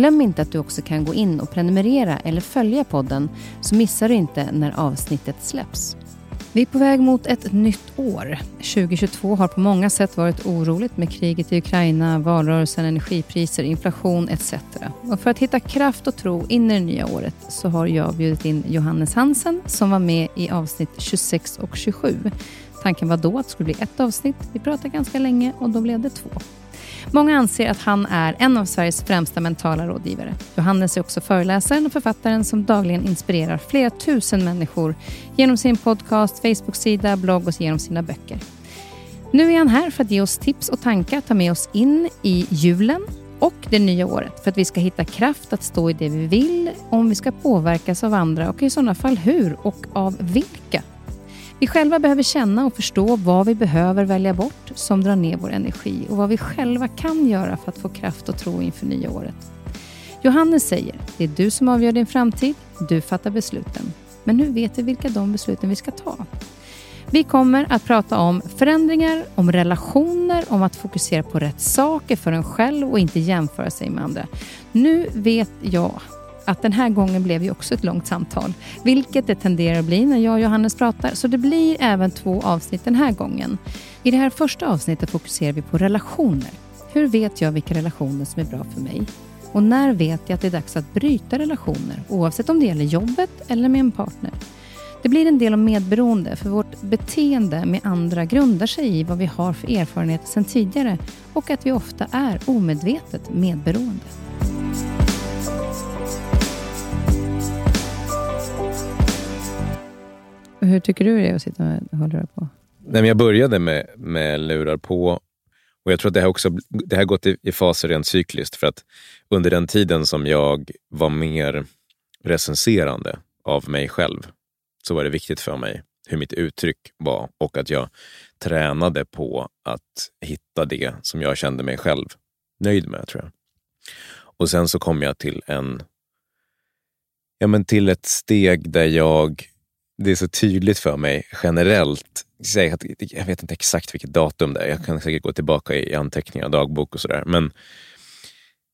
Glöm inte att du också kan gå in och prenumerera eller följa podden så missar du inte när avsnittet släpps. Vi är på väg mot ett nytt år. 2022 har på många sätt varit oroligt med kriget i Ukraina, valrörelsen, energipriser, inflation etc. Och för att hitta kraft och tro in i det nya året så har jag bjudit in Johannes Hansen som var med i avsnitt 26 och 27. Tanken var då att det skulle bli ett avsnitt. Vi pratade ganska länge och då blev det två. Många anser att han är en av Sveriges främsta mentala rådgivare. Johannes är också föreläsaren och författaren som dagligen inspirerar flera tusen människor genom sin podcast, Facebook-sida, blogg och genom sina böcker. Nu är han här för att ge oss tips och tankar att ta med oss in i julen och det nya året för att vi ska hitta kraft att stå i det vi vill, om vi ska påverkas av andra och i sådana fall hur och av vilka. Vi själva behöver känna och förstå vad vi behöver välja bort som drar ner vår energi och vad vi själva kan göra för att få kraft och tro inför nya året. Johannes säger, det är du som avgör din framtid, du fattar besluten. Men hur vet vi vilka de besluten vi ska ta? Vi kommer att prata om förändringar, om relationer, om att fokusera på rätt saker för en själv och inte jämföra sig med andra. Nu vet jag att den här gången blev ju också ett långt samtal, vilket det tenderar att bli när jag och Johannes pratar, så det blir även två avsnitt den här gången. I det här första avsnittet fokuserar vi på relationer. Hur vet jag vilka relationer som är bra för mig? Och när vet jag att det är dags att bryta relationer, oavsett om det gäller jobbet eller med en partner? Det blir en del om medberoende, för vårt beteende med andra grundar sig i vad vi har för erfarenheter sedan tidigare och att vi ofta är omedvetet medberoende. Hur tycker du det är att sitta med hörlurar på? Nej, men jag började med, med lurar på och jag tror att det har, också, det här gått i, i faser rent cykliskt. För att under den tiden som jag var mer recenserande av mig själv så var det viktigt för mig hur mitt uttryck var och att jag tränade på att hitta det som jag kände mig själv nöjd med, tror jag. Och sen så kom jag till en ja, men till ett steg där jag det är så tydligt för mig generellt. Jag vet inte exakt vilket datum det är. Jag kan säkert gå tillbaka i anteckningar, dagbok och sådär. Men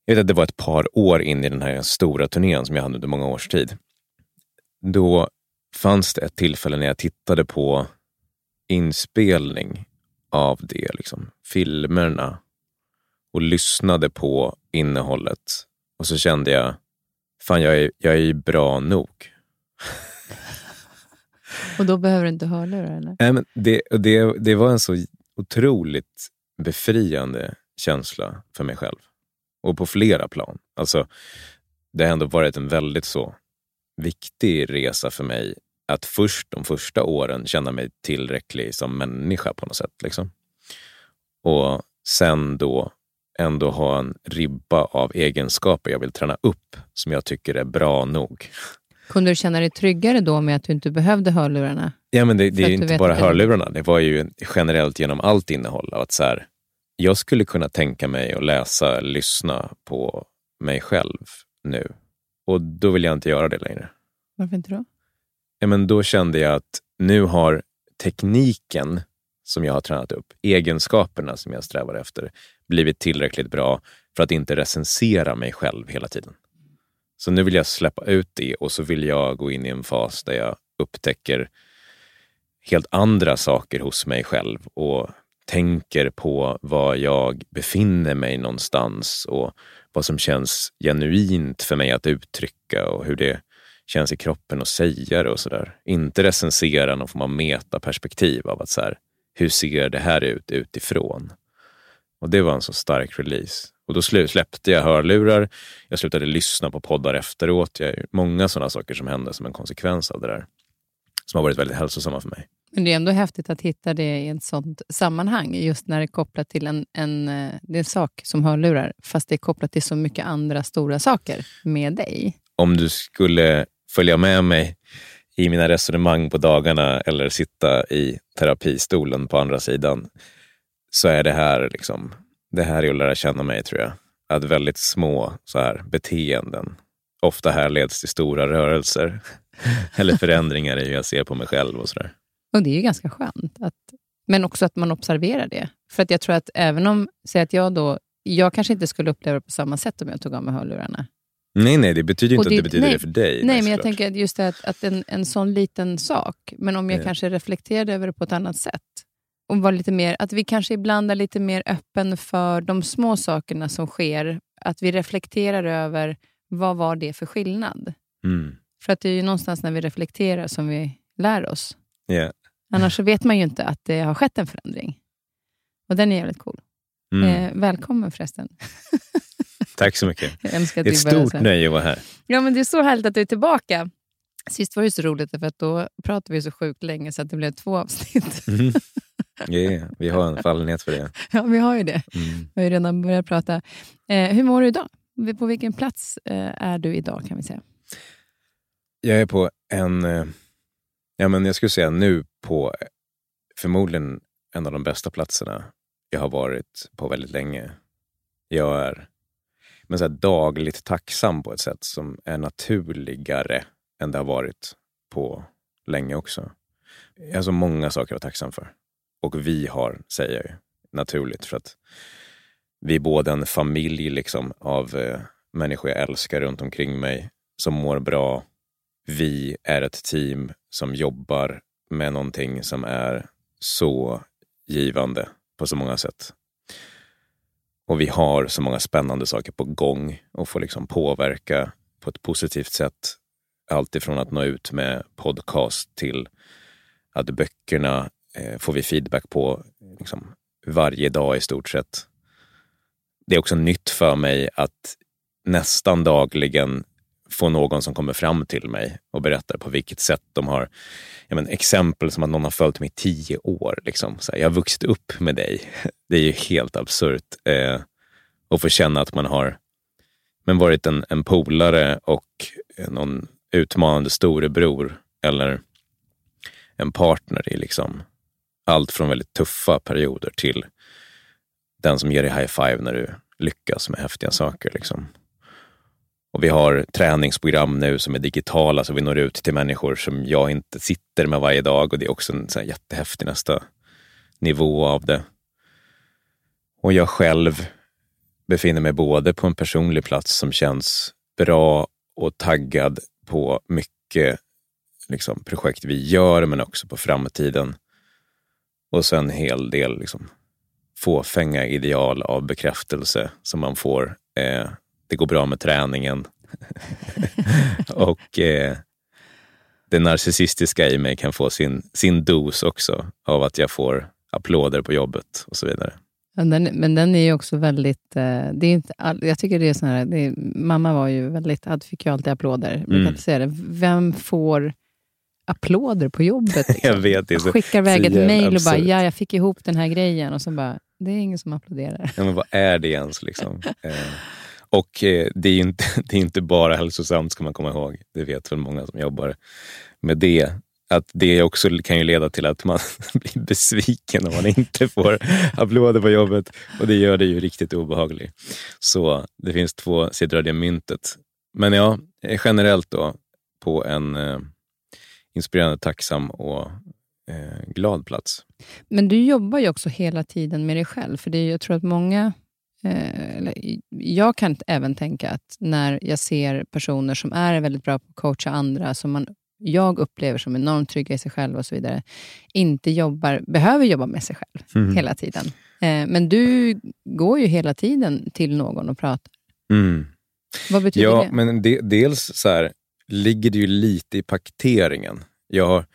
jag vet att det var ett par år in i den här stora turnén som jag hade under många års tid. Då fanns det ett tillfälle när jag tittade på inspelning av det, liksom, filmerna och lyssnade på innehållet. Och så kände jag, fan jag är, jag är bra nog. Och då behöver du inte hörlurar? Eller? Nej, men det, det, det var en så otroligt befriande känsla för mig själv. Och på flera plan. Alltså, det har ändå varit en väldigt så viktig resa för mig att först de första åren känna mig tillräcklig som människa på något sätt. Liksom. Och sen då ändå ha en ribba av egenskaper jag vill träna upp som jag tycker är bra nog. Kunde du känna dig tryggare då med att du inte behövde hörlurarna? Ja, men det, det är ju inte bara hörlurarna. Det var ju generellt genom allt innehåll. Att så här, jag skulle kunna tänka mig att läsa, lyssna på mig själv nu. Och då vill jag inte göra det längre. Varför inte då? Ja, men då kände jag att nu har tekniken som jag har tränat upp, egenskaperna som jag strävar efter, blivit tillräckligt bra för att inte recensera mig själv hela tiden. Så nu vill jag släppa ut det och så vill jag gå in i en fas där jag upptäcker helt andra saker hos mig själv och tänker på var jag befinner mig någonstans och vad som känns genuint för mig att uttrycka och hur det känns i kroppen att säga det och sådär. Inte recensera någon form av metaperspektiv av att så här, hur ser det här ut utifrån? Och det var en så stark release. Och då släppte jag hörlurar, jag slutade lyssna på poddar efteråt. Jag, många sådana saker som hände som en konsekvens av det där. Som har varit väldigt hälsosamma för mig. Men det är ändå häftigt att hitta det i ett sånt sammanhang, just när det är kopplat till en, en, eh, det är en sak som hörlurar, fast det är kopplat till så mycket andra stora saker med dig. Om du skulle följa med mig i mina resonemang på dagarna eller sitta i terapistolen på andra sidan så är det här liksom, det här är att lära känna mig tror jag. Att väldigt små så här, beteenden ofta härleds till stora rörelser eller förändringar i hur jag ser på mig själv och sådär. Och det är ju ganska skönt. Att, men också att man observerar det. För att jag tror att även om, säg att jag då, jag kanske inte skulle uppleva det på samma sätt om jag tog av mig hörlurarna. Nej, nej, det betyder inte det, att det betyder nej, det för dig. Nej, men jag tänker just det att, att en, en sån liten sak, men om jag ja. kanske reflekterade över det på ett annat sätt. Och var lite mer, att vi kanske ibland är lite mer öppen för de små sakerna som sker. Att vi reflekterar över vad var det för skillnad. Mm. För att det är ju någonstans när vi reflekterar som vi lär oss. Yeah. Annars så vet man ju inte att det har skett en förändring. Och den är jävligt cool. Mm. Eh, välkommen förresten. Tack så mycket. Det är ett stort nöje att vara här. Ja, men det är så härligt att du är tillbaka. Sist var det så roligt, för att då pratade vi så sjukt länge så att det blev två avsnitt. Mm. Yeah, vi har en fallenhet för det. Ja, vi har ju det. Mm. Vi har ju redan börjat prata. Eh, hur mår du idag? På vilken plats eh, är du idag kan vi säga? Jag är på en, eh, ja men jag skulle säga nu på förmodligen en av de bästa platserna jag har varit på väldigt länge. Jag är men så dagligt tacksam på ett sätt som är naturligare än det har varit på länge också. Jag har så många saker att vara tacksam för. Och vi har, säger jag ju, naturligt. För att vi är både en familj liksom, av eh, människor jag älskar runt omkring mig som mår bra. Vi är ett team som jobbar med någonting som är så givande på så många sätt. Och vi har så många spännande saker på gång och får liksom påverka på ett positivt sätt. Allt ifrån att nå ut med podcast till att böckerna eh, får vi feedback på liksom, varje dag i stort sett. Det är också nytt för mig att nästan dagligen få någon som kommer fram till mig och berättar på vilket sätt de har... Ja, men, exempel som att någon har följt mig i tio år. Liksom. Så här, jag har vuxit upp med dig. Det är ju helt absurt. Eh, och få känna att man har men varit en, en polare och eh, någon utmanande storebror eller en partner i liksom allt från väldigt tuffa perioder till den som ger dig high five när du lyckas med häftiga saker. Liksom. Och vi har träningsprogram nu som är digitala så vi når ut till människor som jag inte sitter med varje dag och det är också en så här jättehäftig nästa nivå av det. Och jag själv befinner mig både på en personlig plats som känns bra och taggad på mycket liksom, projekt vi gör men också på framtiden. Och sen en hel del liksom, fåfänga ideal av bekräftelse som man får. Eh, det går bra med träningen. och eh, det narcissistiska i mig kan få sin, sin dos också av att jag får applåder på jobbet och så vidare. Men den, men den är ju också väldigt... Eh, det är inte all, jag tycker det är sån här, är, mamma var ju väldigt, fick ju alltid applåder. Mm. säga det. Vem får applåder på jobbet? Liksom? jag vet, det så, Skickar iväg ett mejl och bara, ja, jag fick ihop den här grejen. Och så bara, det är ingen som applåderar. Ja, men vad är det ens? Liksom? eh, och eh, det, är inte, det är inte bara hälsosamt, ska man komma ihåg. Det vet väl många som jobbar med det. Att det också kan ju leda till att man blir besviken om man inte får applåder på jobbet. Och det gör det ju riktigt obehagligt. Så det finns två sidor av det myntet. Men ja, eh, generellt då på en eh, inspirerande, tacksam och eh, glad plats. Men du jobbar ju också hela tiden med dig själv. För det är, jag tror att många... Eh, jag kan även tänka att när jag ser personer som är väldigt bra på att coacha andra, som man, jag upplever som enormt trygga i sig själv och så vidare, inte jobbar, behöver jobba med sig själv Mm. hela tiden. Eh, men du går ju hela tiden till någon och pratar. Mm. Vad betyder Ja, det? men de, dels så här, ligger det ju lite i paketeringen. Jag har,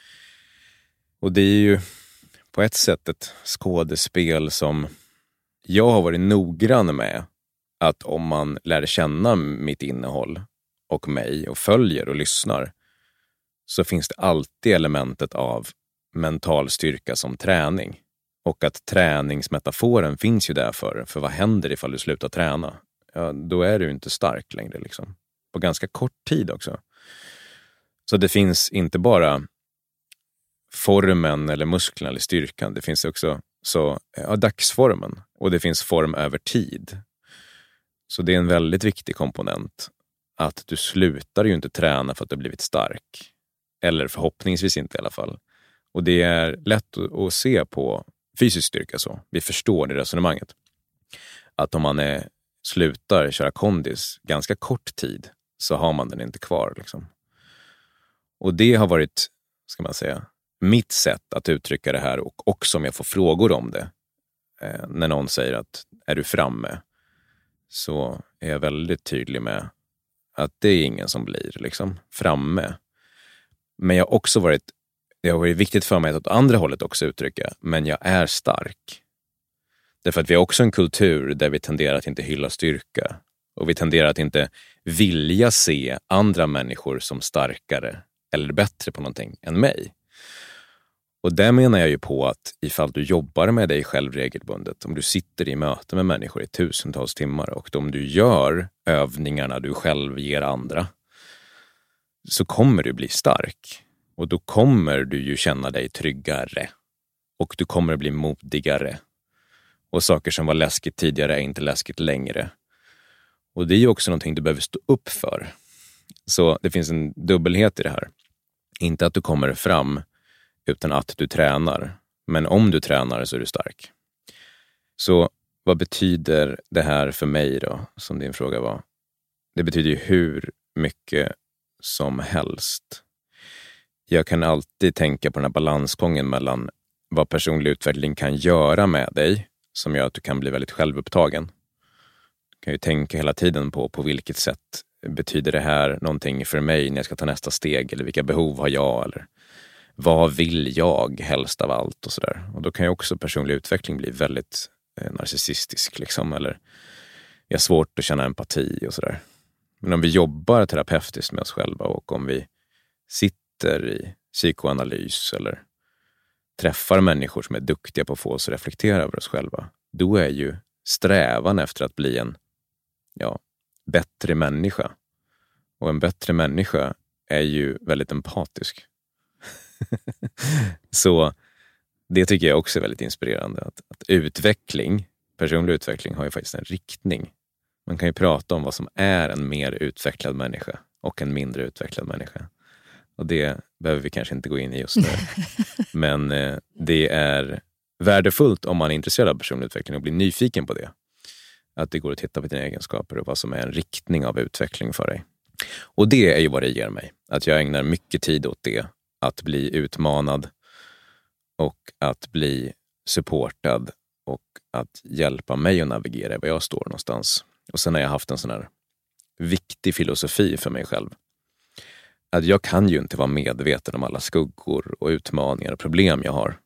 och det är ju på ett sätt ett skådespel som jag har varit noggrann med att om man lär känna mitt innehåll och mig och följer och lyssnar så finns det alltid elementet av mental styrka som träning. Och att träningsmetaforen finns ju där för, för vad händer ifall du slutar träna? Ja, då är du inte stark längre. Liksom. På ganska kort tid också. Så det finns inte bara formen eller musklerna eller styrkan. Det finns också så, ja, dagsformen och det finns form över tid. Så det är en väldigt viktig komponent. Att du slutar ju inte träna för att du har blivit stark. Eller förhoppningsvis inte i alla fall. Och det är lätt att- se på fysisk styrka så. Vi förstår det resonemanget. Att om man är, slutar köra kondis ganska kort tid så har man den inte kvar. Liksom. Och det har varit, ska man säga, mitt sätt att uttrycka det här och också om jag får frågor om det. Eh, när någon säger att är du framme? Så är jag väldigt tydlig med att det är ingen som blir liksom, framme. Men jag har också varit, det har varit viktigt för mig att åt andra hållet också uttrycka, men jag är stark. Därför att vi har också en kultur där vi tenderar att inte hylla styrka. Och vi tenderar att inte vilja se andra människor som starkare eller bättre på någonting än mig. Och där menar jag ju på att ifall du jobbar med dig själv regelbundet, om du sitter i möte med människor i tusentals timmar och om du gör övningarna du själv ger andra, så kommer du bli stark. Och då kommer du ju känna dig tryggare. Och du kommer bli modigare. Och saker som var läskigt tidigare är inte läskigt längre. Och det är ju också någonting du behöver stå upp för. Så det finns en dubbelhet i det här. Inte att du kommer fram, utan att du tränar. Men om du tränar så är du stark. Så vad betyder det här för mig då, som din fråga var? Det betyder ju hur mycket som helst. Jag kan alltid tänka på den här balansgången mellan vad personlig utveckling kan göra med dig, som gör att du kan bli väldigt självupptagen. Du kan ju tänka hela tiden på på vilket sätt betyder det här någonting för mig när jag ska ta nästa steg? Eller vilka behov har jag? Eller vad vill jag helst av allt? Och sådär. Och då kan ju också personlig utveckling bli väldigt eh, narcissistisk. Liksom, eller jag har svårt att känna empati och sådär. Men om vi jobbar terapeutiskt med oss själva och om vi sitter i psykoanalys eller träffar människor som är duktiga på att få oss att reflektera över oss själva, då är ju strävan efter att bli en ja, bättre människa. Och en bättre människa är ju väldigt empatisk. Så det tycker jag också är väldigt inspirerande. Att, att utveckling, personlig utveckling, har ju faktiskt en riktning. Man kan ju prata om vad som är en mer utvecklad människa och en mindre utvecklad människa. Och det behöver vi kanske inte gå in i just nu. Men eh, det är värdefullt om man är intresserad av personlig utveckling och blir nyfiken på det. Att det går att titta på dina egenskaper och vad som är en riktning av utveckling för dig. Och det är ju vad det ger mig. Att jag ägnar mycket tid åt det. Att bli utmanad och att bli supportad och att hjälpa mig att navigera var jag står någonstans. Och sen har jag haft en sån här viktig filosofi för mig själv. Att jag kan ju inte vara medveten om alla skuggor och utmaningar och problem jag har.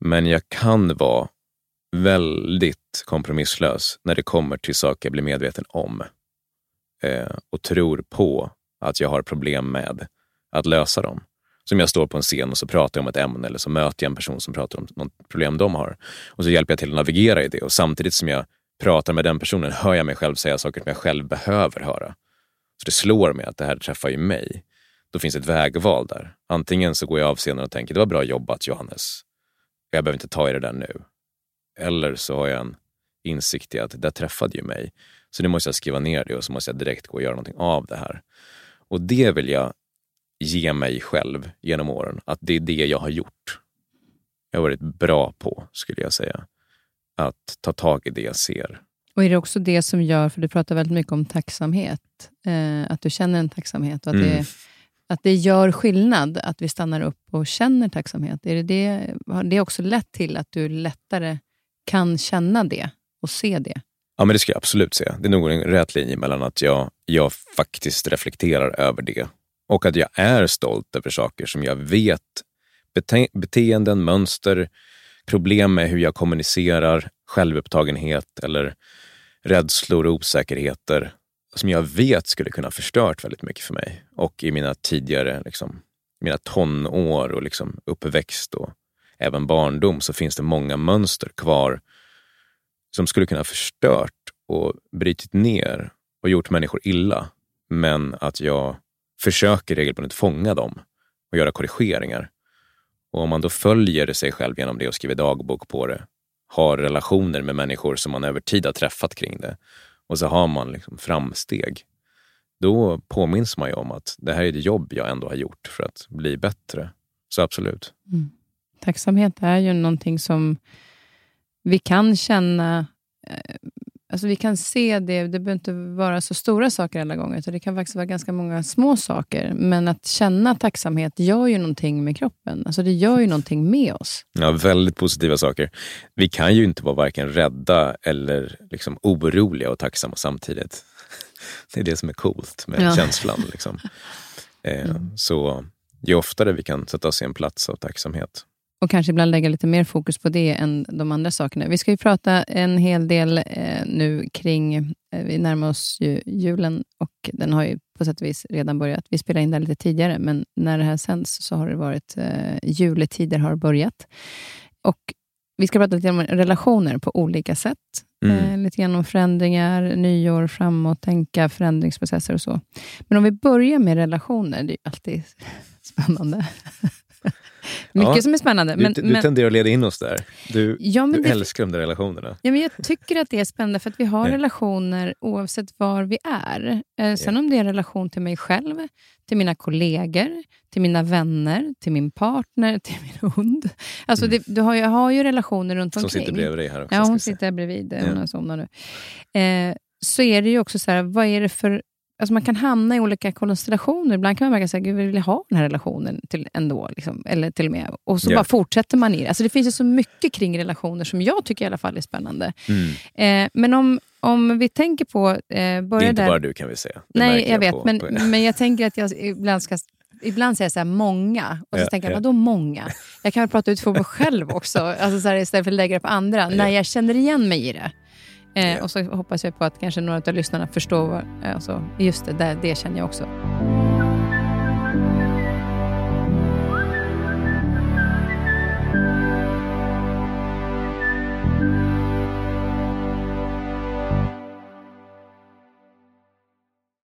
Men jag kan vara väldigt kompromisslös när det kommer till saker jag blir medveten om. Eh, och tror på att jag har problem med att lösa dem. Som jag står på en scen och så pratar jag om ett ämne eller så möter jag en person som pratar om något problem de har. Och så hjälper jag till att navigera i det och samtidigt som jag pratar med den personen hör jag mig själv säga saker som jag själv behöver höra. Så det slår mig att det här träffar ju mig. Då finns ett vägval där. Antingen så går jag av scenen och tänker det var bra jobbat Johannes. Jag behöver inte ta i det där nu. Eller så har jag en insikt i att det där träffade ju mig. Så nu måste jag skriva ner det och så måste jag direkt gå och göra någonting av det här. Och det vill jag ge mig själv genom åren. Att det är det jag har gjort. Jag har varit bra på, skulle jag säga. Att ta tag i det jag ser. Och är det också det som gör, för du pratar väldigt mycket om tacksamhet, eh, att du känner en tacksamhet och att, Mm. det, att det gör skillnad att vi stannar upp och känner tacksamhet. Är det, det, har det också lett till att du lättare kan känna det och se det? Ja, men det ska jag absolut säga. Det är nog en rät linje mellan att jag, jag faktiskt reflekterar över det och att jag är stolt över saker som jag vet, bete beteenden, mönster, problem med hur jag kommunicerar, självupptagenhet eller rädslor och osäkerheter som jag vet skulle kunna ha förstört väldigt mycket för mig. Och i mina tidigare liksom, mina tonår och liksom uppväxt och även barndom så finns det många mönster kvar som skulle kunna ha förstört och brutit ner och gjort människor illa. Men att jag försöker regelbundet fånga dem och göra korrigeringar. Och om man då följer sig själv genom det och skriver dagbok på det, har relationer med människor som man över tid har träffat kring det och så har man liksom framsteg. Då påminns man ju om att det här är det jobb jag ändå har gjort för att bli bättre. Så absolut. Mm. Tacksamhet är ju någonting som vi kan känna, eh, alltså vi kan se det, det behöver inte vara så stora saker alla gånger, utan det kan faktiskt vara ganska många små saker. Men att känna tacksamhet gör ju någonting med kroppen. Alltså det gör ju någonting med oss. Ja, väldigt positiva saker. Vi kan ju inte vara varken rädda eller liksom oroliga och tacksamma samtidigt. Det är det som är coolt med Ja. känslan. Liksom. Eh, Så ju oftare vi kan sätta oss i en plats av tacksamhet. Och kanske ibland lägga lite mer fokus på det än de andra sakerna. Vi ska ju prata en hel del eh, nu kring, eh, vi närmar oss ju julen och den har ju på sätt och vis redan börjat. Vi spelar in det här lite tidigare, men när det här sänds så har det varit, eh, juletider har börjat. Och vi ska prata lite om relationer på olika sätt. Mm. Eh, lite grann om förändringar, nyår, framåt, tänka, förändringsprocesser och så. Men om vi börjar med relationer, det är ju alltid spännande. Mycket Ja, som är spännande. Du, Men, du men, tenderar att leda in oss där. Du, ja, du det, älskar de där relationerna. ja, men jag tycker att det är spännande, för att vi har Ja. relationer oavsett var vi är. Eh, sen om det är en relation till mig själv, till mina kollegor, till mina vänner, till min partner, till min hund. Alltså det, du har, ju- jag har ju relationer runt Mm. Som omkring. sitter bredvid dig här också. Ja, hon sitter bredvid. Hon Ja. har somnat nu. Eh, så är det ju också så här, vad är det för... Alltså man kan hamna i olika konstellationer. Ibland kan man märka att jag vill ha den här relationen till ändå. Liksom, eller till och med. Och så Ja. bara fortsätter man i det. Alltså det finns ju så mycket kring relationer som jag tycker i alla fall är spännande. Mm. Eh, men om, om vi tänker på... Eh, Det är inte där. bara du kan vi säga. Det Nej, märker jag vet. på- men, på- men jag tänker att jag ibland ska... Ibland säger jag så här, många. Och så Ja, tänker jag, ja. vadå många? Jag kan väl prata utifrån mig själv också. Alltså så här, istället för att lägga det på andra. När jag känner igen mig i det. Eh. Och så hoppas jag på att kanske några av lyssnarna förstår. Vad, alltså, just det, det, det känner jag också.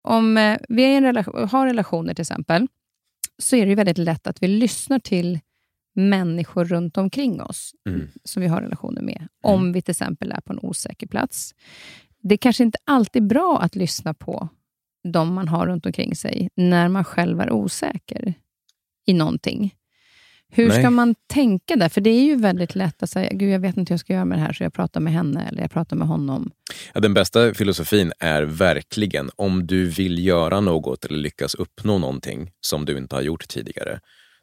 Om eh, vi är i en relation, har relationer till exempel, så är det väldigt lätt att vi lyssnar till människor runt omkring oss Mm. som vi har relationer med. Om vi till exempel är på en osäker plats. Det är kanske inte alltid bra att lyssna på de man har runt omkring sig när man själv är osäker i någonting. Hur Nej. ska man tänka där? För det är ju väldigt lätt att säga, Gud, jag vet inte hur jag ska göra med det här, så jag pratar med henne eller jag pratar med honom. Ja, den bästa filosofin är verkligen om du vill göra något eller lyckas uppnå någonting som du inte har gjort tidigare.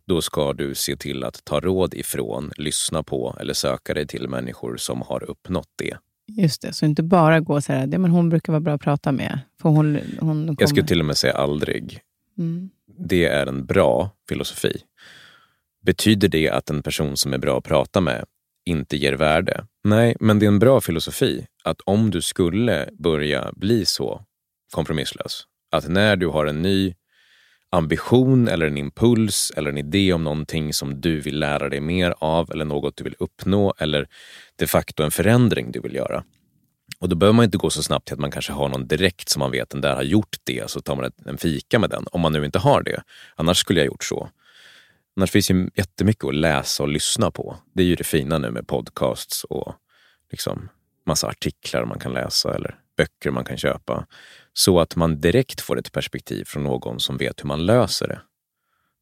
Då ska du se till att ta råd ifrån, lyssna på eller söka dig till människor som har uppnått det. Just det, så inte bara gå så här, det, men hon brukar vara bra att prata med. För hon, hon kommer. Jag skulle till och med säga aldrig. mm. Det är en bra filosofi. Betyder det att en person som är bra att prata med inte ger värde? Nej, men det är en bra filosofi att om du skulle börja bli så kompromisslös, att när du har en ny ambition eller en impuls eller en idé om någonting som du vill lära dig mer av eller något du vill uppnå eller de facto en förändring du vill göra. Och då behöver man inte gå så snabbt till att man kanske har någon direkt som man vet den där har gjort det, så tar man en fika med den. Om man nu inte har det. Annars skulle jag gjort så. Annars finns ju jättemycket att läsa och lyssna på. Det är ju det fina nu med podcasts och liksom massa artiklar man kan läsa eller böcker man kan köpa. Så att man direkt får ett perspektiv från någon som vet hur man löser det.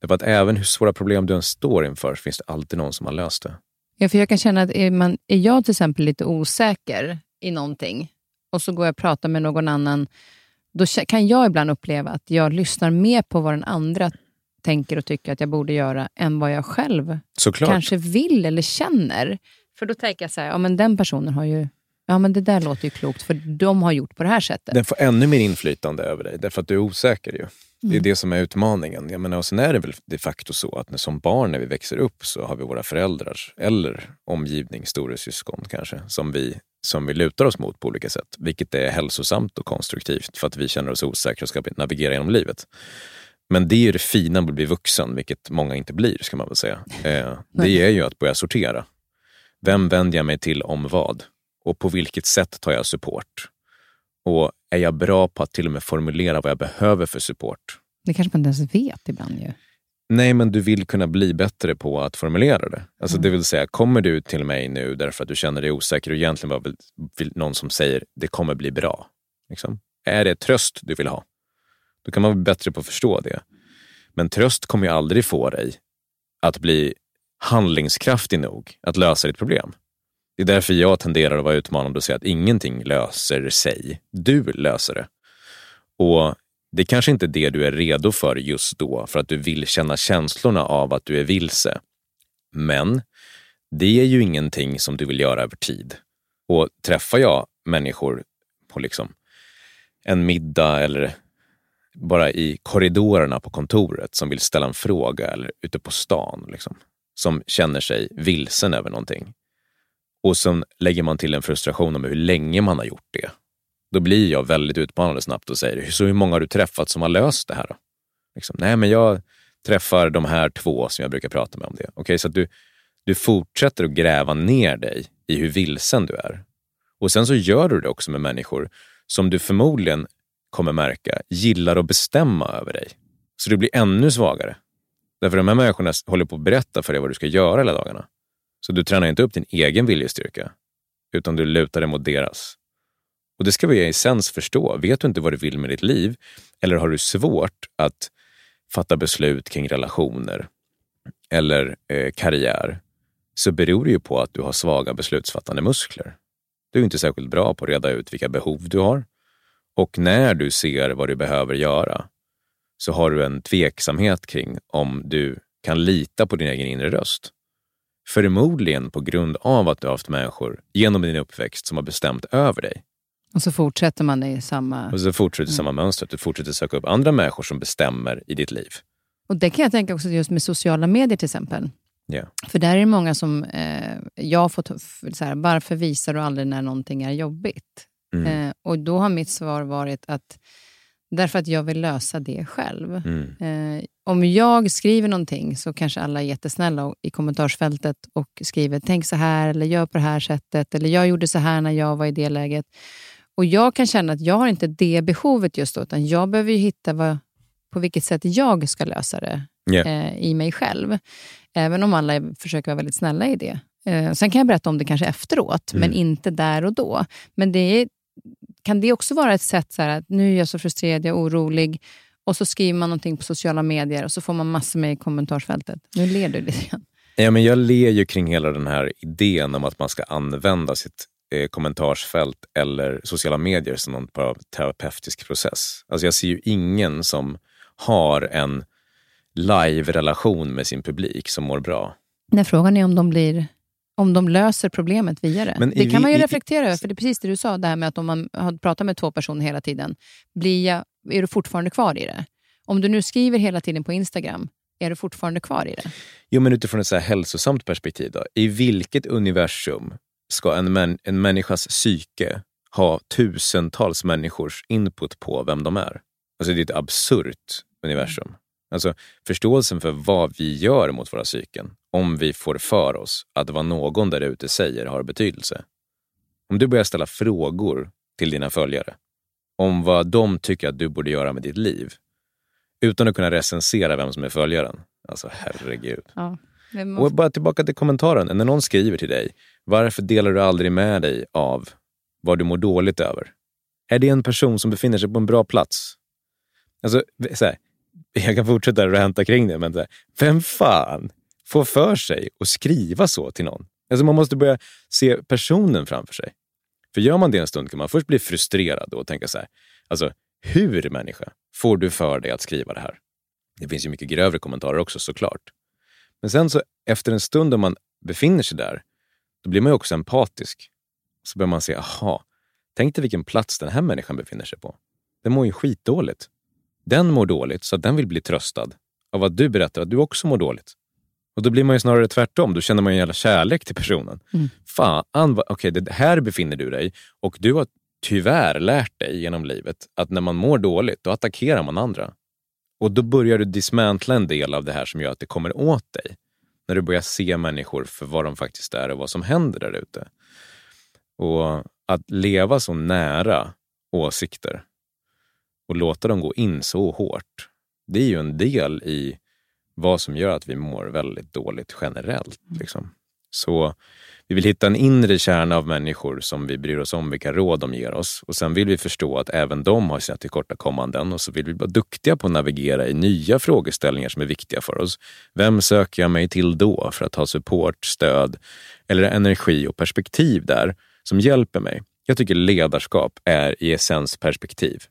Därför att även hur svåra problem du än står inför så finns det alltid någon som har löst det. Ja, för jag kan känna att är, man, är jag till exempel lite osäker i någonting och så går jag och pratar med någon annan, då kan jag ibland uppleva att jag lyssnar mer på vad den andra tänker och tycker att jag borde göra än vad jag själv Såklart. kanske vill eller känner. För då tänker jag så här, ja men den personen har ju Ja, men det där låter ju klokt, för de har gjort på det här sättet. Den får ännu mer inflytande över dig, därför att du är osäker ju. Det är mm. det som är utmaningen. Jag menar, och sen är det väl de facto så att när, som barn när vi växer upp så har vi våra föräldrar eller omgivning, storasyskon kanske, som vi, som vi lutar oss mot på olika sätt. Vilket är hälsosamt och konstruktivt för att vi känner oss osäkra och ska navigera genom livet. Men det är ju det fina med att bli vuxen, vilket många inte blir, ska man väl säga. Eh, det är ju att börja sortera. Vem vänder jag mig till om vad? Och på vilket sätt tar jag support? Och är jag bra på att till och med formulera vad jag behöver för support? Det kanske man inte ens vet ibland ju. Nej, men du vill kunna bli bättre på att formulera det. Alltså, mm. Det vill säga, kommer du till mig nu därför att du känner dig osäker och egentligen var väl någon som säger det kommer bli bra. Liksom. Är det tröst du vill ha? Då kan man bli bättre på att förstå det. Men tröst kommer ju aldrig få dig att bli handlingskraftig nog att lösa ditt problem. Det är därför jag tenderar att vara utmanande och säga att ingenting löser sig. Du löser det. Och det är kanske inte är det du är redo för just då, för att du vill känna känslorna av att du är vilse. Men det är ju ingenting som du vill göra över tid. Och träffar jag människor på liksom en middag eller bara i korridorerna på kontoret som vill ställa en fråga eller ute på stan, liksom, som känner sig vilsen över någonting. Och sen lägger man till en frustration om hur länge man har gjort det. Då blir jag väldigt utmanande snabbt och säger, så hur många har du träffat som har löst det här? Då? Liksom, Nej, men jag träffar de här två som jag brukar prata med om det. Okej, okay, så att du, du fortsätter att gräva ner dig i hur vilsen du är. Och sen så gör du det också med människor som du förmodligen kommer märka gillar att bestämma över dig. Så du blir ännu svagare. Därför de här människorna håller på att berätta för dig vad du ska göra hela dagarna. Så du tränar inte upp din egen viljestyrka, utan du lutar dig mot deras. Och det ska vi i essens förstå. Vet du inte vad du vill med ditt liv, eller har du svårt att fatta beslut kring relationer eller eh, karriär, så beror det ju på att du har svaga beslutsfattande muskler. Du är inte särskilt bra på att reda ut vilka behov du har. Och när du ser vad du behöver göra, så har du en tveksamhet kring om du kan lita på din egen inre röst. Förmodligen på grund av att du har haft människor genom din uppväxt som har bestämt över dig. Och så fortsätter man i samma... Och så fortsätter mm. samma mönster. Du fortsätter söka upp andra människor som bestämmer i ditt liv. Och Det kan jag tänka också just med sociala medier till exempel. Yeah. För där är det många som... Eh, jag har fått så här, varför visar du aldrig när någonting är jobbigt? Mm. Eh, och Då har mitt svar varit att Därför att jag vill lösa det själv. Mm. Eh, om jag skriver någonting så kanske alla är jättesnälla i kommentarsfältet och skriver tänk så här eller gör på det här sättet eller jag gjorde så här när jag var i det läget. Och Jag kan känna att jag har inte det behovet just då, utan jag behöver hitta vad, på vilket sätt jag ska lösa det yeah. eh, i mig själv. Även om alla försöker vara väldigt snälla i det. Eh, sen kan jag berätta om det kanske efteråt, mm. men inte där och då. Men det är kan det också vara ett sätt så att nu är jag så frustrerad, jag är orolig och så skriver man någonting på sociala medier och så får man massor med i kommentarsfältet. Nu ler du lite grann. Ja, men jag ler ju kring hela den här idén om att man ska använda sitt eh, kommentarsfält eller sociala medier som någon terapeutisk process. Alltså jag ser ju ingen som har en live-relation med sin publik som mår bra. Nej, frågan är om de blir om de löser problemet via det. Men det kan vi, man ju reflektera över, för det är precis det du sa, det här med att om man har pratat med två personer hela tiden, blir jag, är du fortfarande kvar i det? Om du nu skriver hela tiden på Instagram, är du fortfarande kvar i det? Jo, men utifrån ett så här hälsosamt perspektiv, då, i vilket universum ska en, män, en människas psyke ha tusentals människors input på vem de är? Alltså det är ett absurt universum. Alltså förståelsen för vad vi gör mot våra psyken, om vi får för oss att vad någon där ute säger har betydelse. Om du börjar ställa frågor till dina följare om vad de tycker att du borde göra med ditt liv, utan att kunna recensera vem som är följaren. Alltså herregud. Ja, måste... Och bara tillbaka till kommentaren. När någon skriver till dig, varför delar du aldrig med dig av vad du mår dåligt över? Är det en person som befinner sig på en bra plats? Alltså, så här, jag kan fortsätta hämta kring det, men det, vem fan får för sig att skriva så till någon? Alltså man måste börja se personen framför sig. För gör man det en stund kan man först bli frustrerad och tänka så här, alltså hur människa får du för dig att skriva det här? Det finns ju mycket grövre kommentarer också såklart. Men sen så efter en stund om man befinner sig där, då blir man ju också empatisk. Så börjar man se, aha, tänk dig vilken plats den här människan befinner sig på. Den mår ju skitdåligt. Den mår dåligt så att den vill bli tröstad av att du berättar att du också mår dåligt. Och då blir man ju snarare tvärtom. Då känner man en jävla kärlek till personen. Mm. Fan, okay, det här befinner du dig och du har tyvärr lärt dig genom livet att när man mår dåligt, då attackerar man andra. Och då börjar du dismantla en del av det här som gör att det kommer åt dig. När du börjar se människor för vad de faktiskt är och vad som händer där ute. Och att leva så nära åsikter och låta dem gå in så hårt, det är ju en del i vad som gör att vi mår väldigt dåligt generellt. Liksom. Så vi vill hitta en inre kärna av människor som vi bryr oss om vilka råd de ger oss. Och sen vill vi förstå att även de har sina tillkortakommanden och så vill vi vara duktiga på att navigera i nya frågeställningar som är viktiga för oss. Vem söker jag mig till då för att ha support, stöd eller energi och perspektiv där som hjälper mig? Jag tycker ledarskap är i essens perspektiv.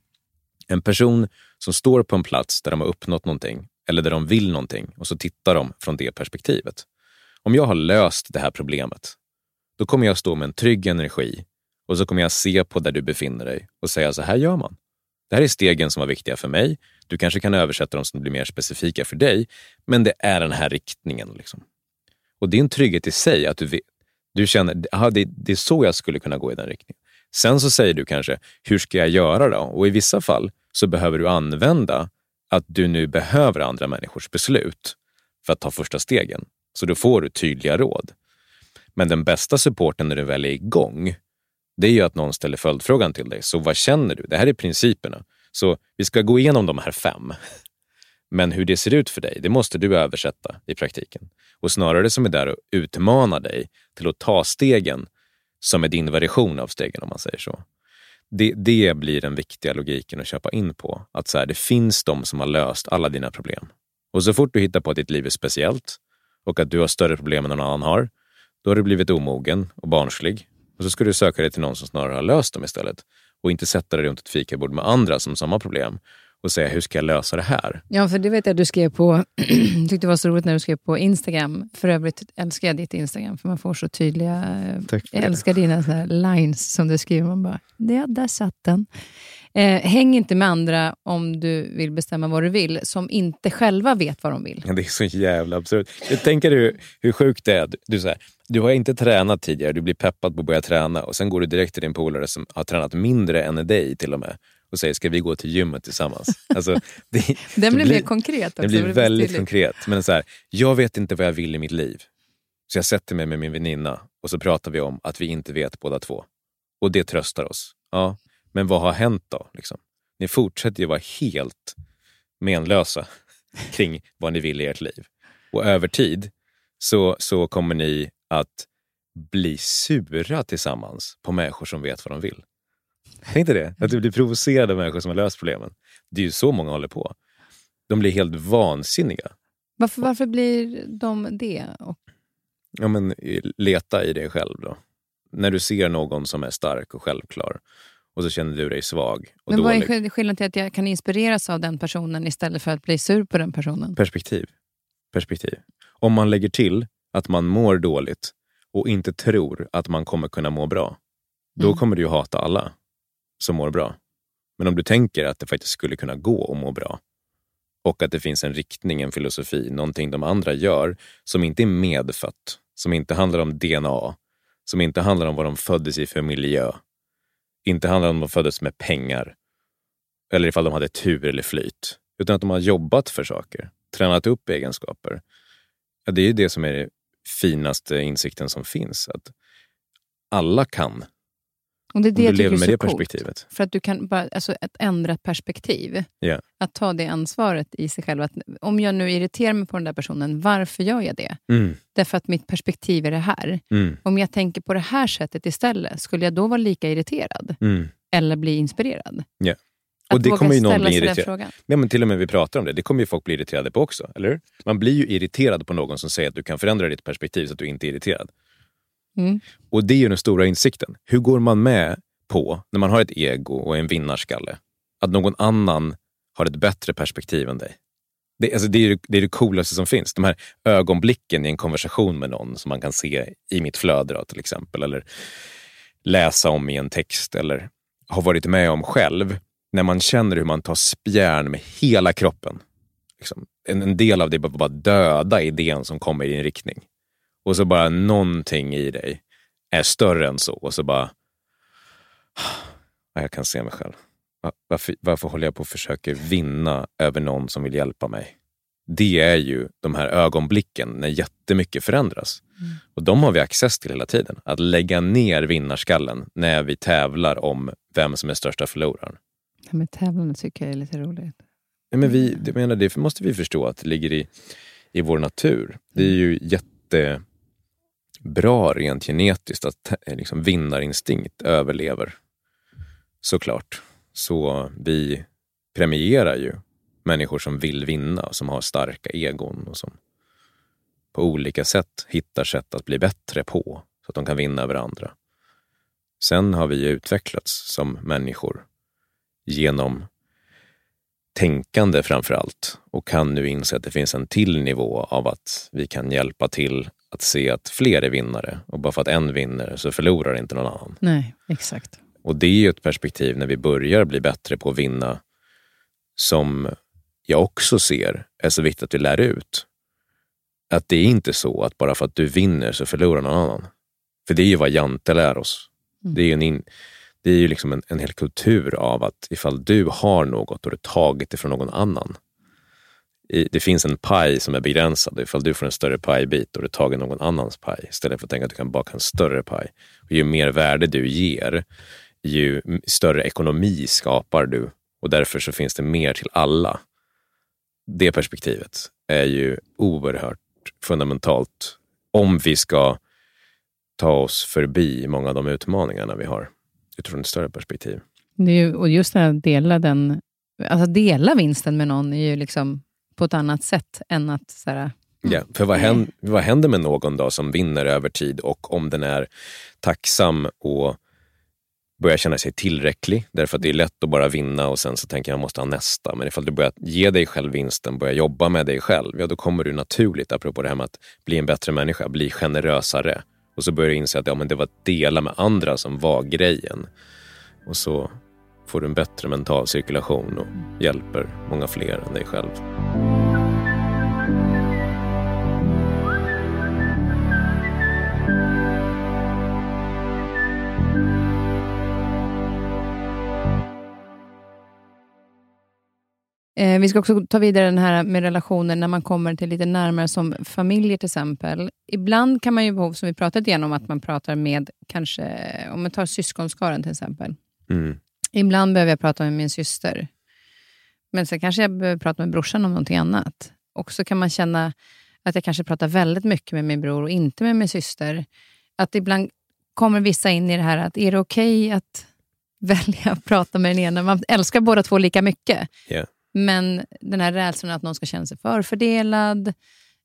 En person som står på en plats där de har uppnått någonting eller där de vill någonting och så tittar de från det perspektivet. Om jag har löst det här problemet, då kommer jag stå med en trygg energi och så kommer jag se på där du befinner dig och säga så här gör man. Det här är stegen som var viktiga för mig. Du kanske kan översätta dem som blir mer specifika för dig, men det är den här riktningen. Liksom. Och det är en trygghet i sig att du, du känner att det, det är så jag skulle kunna gå i den riktningen. Sen så säger du kanske, hur ska jag göra då? Och i vissa fall så behöver du använda att du nu behöver andra människors beslut för att ta första stegen. Så då får du tydliga råd. Men den bästa supporten när du väl är igång, det är ju att någon ställer följdfrågan till dig. Så vad känner du? Det här är principerna. Så vi ska gå igenom de här fem. Men hur det ser ut för dig, det måste du översätta i praktiken. Och snarare som är där och utmanar dig till att ta stegen som är din version av stegen om man säger så. Det, det blir den viktiga logiken att köpa in på. Att så här, det finns de som har löst alla dina problem. Och så fort du hittar på att ditt liv är speciellt och att du har större problem än någon annan har, då har du blivit omogen och barnslig. Och så ska du söka dig till någon som snarare har löst dem istället. Och inte sätta dig runt ett fikabord med andra som har samma problem och säga hur ska jag lösa det här? Ja, för det vet jag du skrev på, tyckte det var så roligt när du skrev på Instagram. För övrigt älskar jag ditt Instagram, för man får så tydliga... Jag älskar dina så lines som du skriver. Man bara, ja, där satt den. Eh, häng inte med andra om du vill bestämma vad du vill, som inte själva vet vad de vill. Ja, det är så jävla absurt. Jag tänker hur, hur sjukt det är. Du, så här, du har inte tränat tidigare, du blir peppad på att börja träna och sen går du direkt till din polare som har tränat mindre än dig till och med och säger ska vi gå till gymmet tillsammans? Alltså, det, den blir mer konkret också. Den blir väldigt konkret. Men så här, jag vet inte vad jag vill i mitt liv. Så jag sätter mig med min väninna och så pratar vi om att vi inte vet båda två. Och det tröstar oss. Ja, men vad har hänt då? Liksom? Ni fortsätter ju vara helt menlösa kring vad ni vill i ert liv. Och över tid så, så kommer ni att bli sura tillsammans på människor som vet vad de vill. Tänk dig det, att du blir provocerad av människor som har löst problemen. Det är ju så många håller på. De blir helt vansinniga. Varför, varför blir de det? Ja, men, leta i dig själv då. När du ser någon som är stark och självklar och så känner du dig svag. Och men dålig. vad är skillnaden till att jag kan inspireras av den personen istället för att bli sur på den personen? Perspektiv. Perspektiv. Om man lägger till att man mår dåligt och inte tror att man kommer kunna må bra, då mm. kommer du ju hata alla som mår bra. Men om du tänker att det faktiskt skulle kunna gå att må bra och att det finns en riktning, en filosofi, någonting de andra gör som inte är medfött, som inte handlar om DNA, som inte handlar om vad de föddes i för miljö, inte handlar om att de föddes med pengar eller ifall de hade tur eller flyt, utan att de har jobbat för saker, tränat upp egenskaper. Ja, det är det som är den finaste insikten som finns. Att alla kan och det är det om du lever med det coolt. perspektivet. För att du kan bara, alltså ett ändrat perspektiv. Yeah. Att ta det ansvaret i sig själv. Att om jag nu irriterar mig på den där personen, varför gör jag det? Mm. Därför att mitt perspektiv är det här. Mm. Om jag tänker på det här sättet istället, skulle jag då vara lika irriterad? Mm. Eller bli inspirerad? Yeah. Att Och det kommer ju någon bli irriterad. Ja, men till och med vi pratar om det, det kommer ju folk bli irriterade på också. Eller hur? Man blir ju irriterad på någon som säger att du kan förändra ditt perspektiv så att du inte är irriterad. Mm. Och det är ju den stora insikten. Hur går man med på, när man har ett ego och en vinnarskalle, att någon annan har ett bättre perspektiv än dig? Det, alltså det, är, det- det är det coolaste som finns. De här ögonblicken i en konversation med någon som man kan se i mitt flöde då, till exempel. Eller läsa om i en text eller har varit med om själv. När man känner hur man tar spjärn med hela kroppen. Liksom, en, en del av det är bara, bara döda idén som kommer i din riktning. Och så bara någonting i dig är större än så. Och så bara... Ja, Jag kan se mig själv. Va- Varför, varför håller jag på och försöker vinna över någon som vill hjälpa mig? Det är ju de här ögonblicken när jättemycket förändras. Och de har vi access till hela tiden. Att lägga ner vinnarskallen när vi tävlar om vem som är största förloraren. Här med tävlande tycker jag är lite roligt. Ja, men vi, det, menar, det måste vi förstå att det ligger i, i vår natur. Det är ju bra rent genetiskt att eh, liksom, vinnarinstinkt överlever. Såklart. Så vi premierar ju människor som vill vinna, som har starka egon och som på olika sätt hittar sätt att bli bättre på så att de kan vinna över andra. Sen har vi utvecklats som människor genom tänkande framför allt och kan nu inse att det finns en till nivå av att vi kan hjälpa till att se att fler är vinnare och bara för att en vinner så förlorar inte någon annan. Nej, exakt. Och det är ju ett perspektiv när vi börjar bli bättre på att vinna som jag också ser är så viktigt att vi lär ut. Att det är inte så att bara för att du vinner så förlorar någon annan. För det är ju vad Jante lär oss. Det är ju, en in, det är ju liksom en, en hel kultur av att ifall du har något och du tagit det från någon annan. I, det finns en paj som är begränsad. Ifall du får en större pajbit och du tagit någon annans paj istället för att tänka att du kan baka en större paj. Och ju mer värde du ger, ju större ekonomi skapar du och därför så finns det mer till alla. Det perspektivet är ju oerhört fundamentalt om vi ska ta oss förbi många av de utmaningarna vi har utifrån ett större perspektiv. Det är ju, och just det här att dela, den, alltså dela vinsten med någon är ju liksom på ett annat sätt än att så här, Ja, för vad händer, vad händer med någon då som vinner över tid och om den är tacksam och börjar känna sig tillräcklig, därför att det är lätt att bara vinna och sen så tänker jag jag måste ha nästa. Men ifall du börjar ge dig själv vinsten, börjar jobba med dig själv, ja då kommer du naturligt, apropå det här med att bli en bättre människa, bli generösare. Och så börjar du inse att ja, men det var att dela med andra som var grejen. Och så får du en bättre mental cirkulation och hjälper många fler än dig själv. Vi ska också ta vidare den här med relationer när man kommer till lite närmare som familjer till exempel. Ibland kan man ju behov, som vi pratat igenom, att man pratar med kanske, om man tar syskonskaran till exempel. Mm. Ibland behöver jag prata med min syster. Men sen kanske jag behöver prata med brorsan om någonting annat. Och så kan man känna att jag kanske pratar väldigt mycket med min bror och inte med min syster. Att ibland kommer vissa in i det här att är det okej att välja att prata med den ena? Man älskar båda två lika mycket. Ja. Men den här rädslan att någon ska känna sig förfördelad,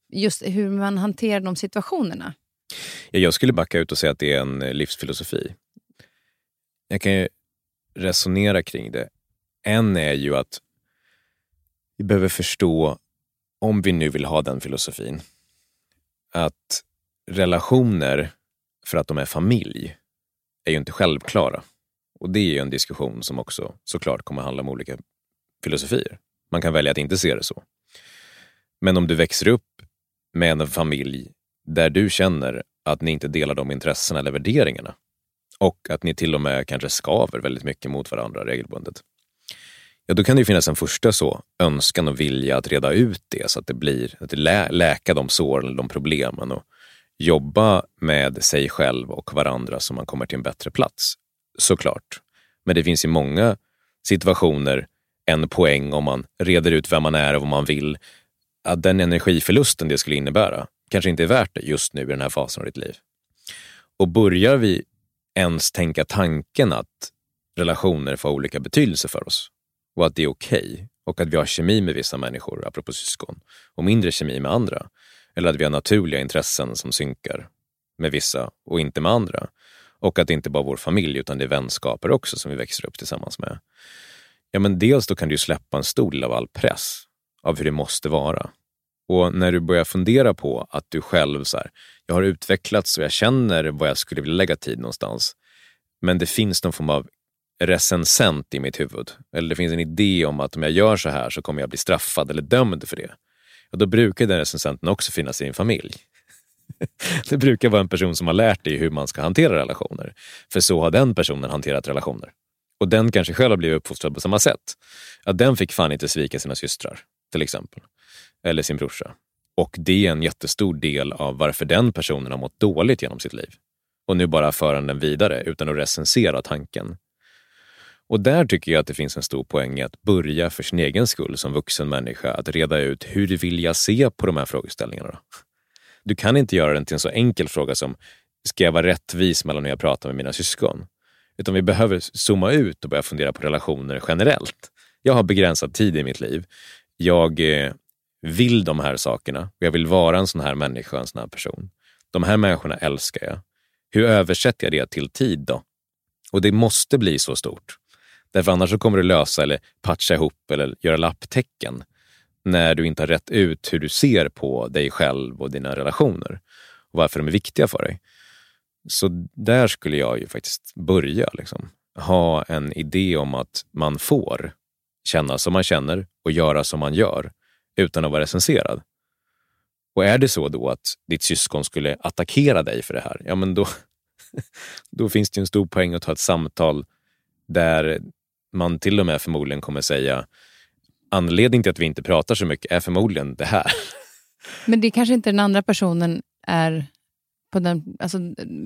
just hur man hanterar de situationerna. Jag skulle backa ut och säga att det är en eh, livsfilosofi. Jag kan ju resonera kring det. En är ju att vi behöver förstå, om vi nu vill ha den filosofin, att relationer, för att de är familj, är ju inte självklara. Och det är ju en diskussion som också såklart kommer handla om olika filosofier. Man kan välja att inte se det så. Men om du växer upp med en familj där du känner att ni inte delar de intressena eller värderingarna och att ni till och med kanske skaver väldigt mycket mot varandra regelbundet. Ja, då kan det ju finnas en första så önskan och vilja att reda ut det så att det blir att det lä läka de såren eller de problemen och jobba med sig själv och varandra så man kommer till en bättre plats. Såklart. Men det finns ju många situationer en poäng om man reder ut vem man är och vad man vill. Att den energiförlusten det skulle innebära kanske inte är värt det just nu i den här fasen av ditt liv. Och börjar vi ens tänka tanken att relationer får olika betydelse för oss, och att det är okej okay, och att vi har kemi med vissa människor, apropå syskon, och mindre kemi med andra. Eller att vi har naturliga intressen som synkar med vissa och inte med andra. Och att det inte bara är vår familj utan det är vänskaper också som vi växer upp tillsammans med. Ja, men dels då kan du släppa en stor del av all press av hur det måste vara. Och när du börjar fundera på att du själv, så här, jag har utvecklats och jag känner vad jag skulle vilja lägga tid någonstans. Men det finns någon form av recensent i mitt huvud. Eller det finns en idé om att om jag gör så här så kommer jag bli straffad eller dömd för det. Och då brukar den recensenten också finnas i din familj. Det brukar vara en person som har lärt dig hur man ska hantera relationer. För så har den personen hanterat relationer. Och den kanske själv har blivit uppfostrad på samma sätt. Att den fick fan inte svika sina systrar, till exempel. Eller sin brorsa. Och det är en jättestor del av varför den personen har mått dåligt genom sitt liv. Och nu bara för den vidare utan att recensera tanken. Och där tycker jag att det finns en stor poäng i att börja för sin egen skull som vuxen människa att reda ut hur vill jag se på de här frågeställningarna. Du kan inte göra den till en så enkel fråga som ska jag vara rättvis mellan när jag pratar med mina syskon? Utan vi behöver zooma ut och börja fundera på relationer generellt. Jag har begränsad tid i mitt liv. Jag eh, vill de här sakerna och jag vill vara en sån här människa, en sån här person. De här människorna älskar jag. Hur översätter jag det till tid då? Och det måste bli så stort. Därför annars så kommer du lösa eller patcha ihop eller göra lapptäcken när du inte har rätt ut hur du ser på dig själv och dina relationer och varför de är viktiga för dig. Så där skulle jag ju faktiskt börja. Liksom. Ha en idé om att man får känna som man känner och göra som man gör utan att vara recenserad. Och är det så då att ditt syskon skulle attackera dig för det här, ja men då, då finns det en stor poäng att ta ett samtal där man till och med förmodligen kommer säga anledningen till att vi inte pratar så mycket är förmodligen det här. Men det kanske inte den andra personen är på den, alltså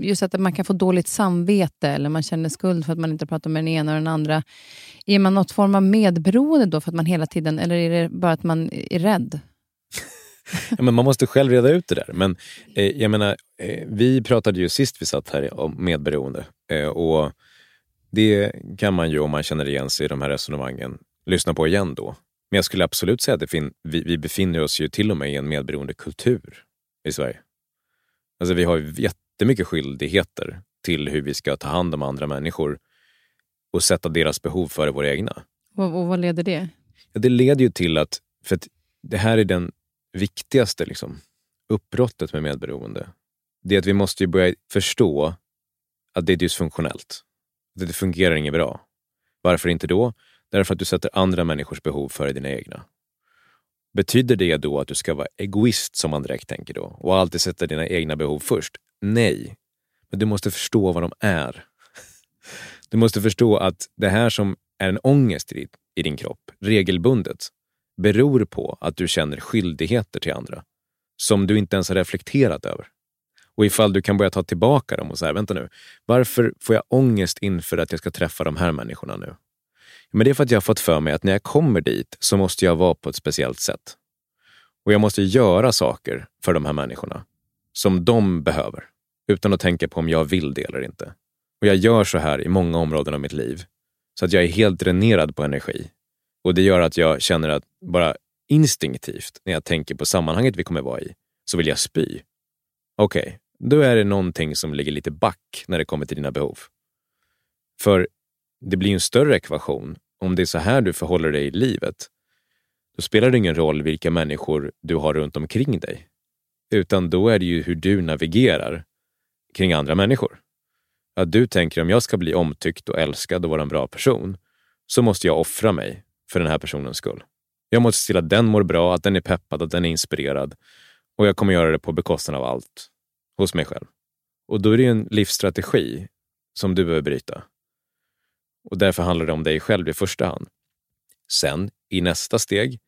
just att man kan få dåligt samvete eller man känner skuld för att man inte pratar med den ena och den andra. Är man något form av medberoende då för att man hela tiden, eller är det bara att man är rädd? ja, men man måste själv reda ut det där. Men eh, jag menar, eh, vi pratade ju sist vi satt här om medberoende. Eh, och det kan man ju, om man känner igen sig i de här resonemangen, lyssna på igen då. Men jag skulle absolut säga att fin- vi, vi befinner oss ju till och med i en medberoende kultur i Sverige. Alltså vi har jättemycket skyldigheter till hur vi ska ta hand om andra människor och sätta deras behov före våra egna. Och, och vad leder det? Ja, det leder ju till att, för att det här är den viktigaste liksom, uppbrottet med medberoende. Det är att vi måste börja förstå att det är dysfunktionellt. Att det fungerar inget bra. Varför inte då? Därför att du sätter andra människors behov före dina egna. Betyder det då att du ska vara egoist som man direkt tänker då och alltid sätta dina egna behov först? Nej. Men du måste förstå vad de är. Du måste förstå att det här som är en ångest i, din kropp regelbundet beror på att du känner skyldigheter till andra som du inte ens har reflekterat över. Och ifall du kan börja ta tillbaka dem och säga, vänta nu, varför får jag ångest inför att jag ska träffa de här människorna nu? Men det är för att jag har fått för mig att när jag kommer dit så måste jag vara på ett speciellt sätt. Och jag måste göra saker för de här människorna som de behöver, utan att tänka på om jag vill det eller inte. Och jag gör så här i många områden av mitt liv, så att jag är helt dränerad på energi. Och det gör att jag känner att bara instinktivt, när jag tänker på sammanhanget vi kommer vara i, så vill jag spy. Okej, okay, då är det någonting som ligger lite back när det kommer till dina behov. För det blir en större ekvation. Om det är så här du förhåller dig i livet, då spelar det ingen roll vilka människor du har runt omkring dig. Utan då är det ju hur du navigerar kring andra människor. Att du tänker om jag ska bli omtyckt och älskad och vara en bra person, så måste jag offra mig för den här personens skull. Jag måste se till att den mår bra, att den är peppad, att den är inspirerad. Och jag kommer göra det på bekostnad av allt hos mig själv. Och då är det en livsstrategi som du behöver bryta. Och därför handlar det om dig själv i första hand. Sen, i nästa steg,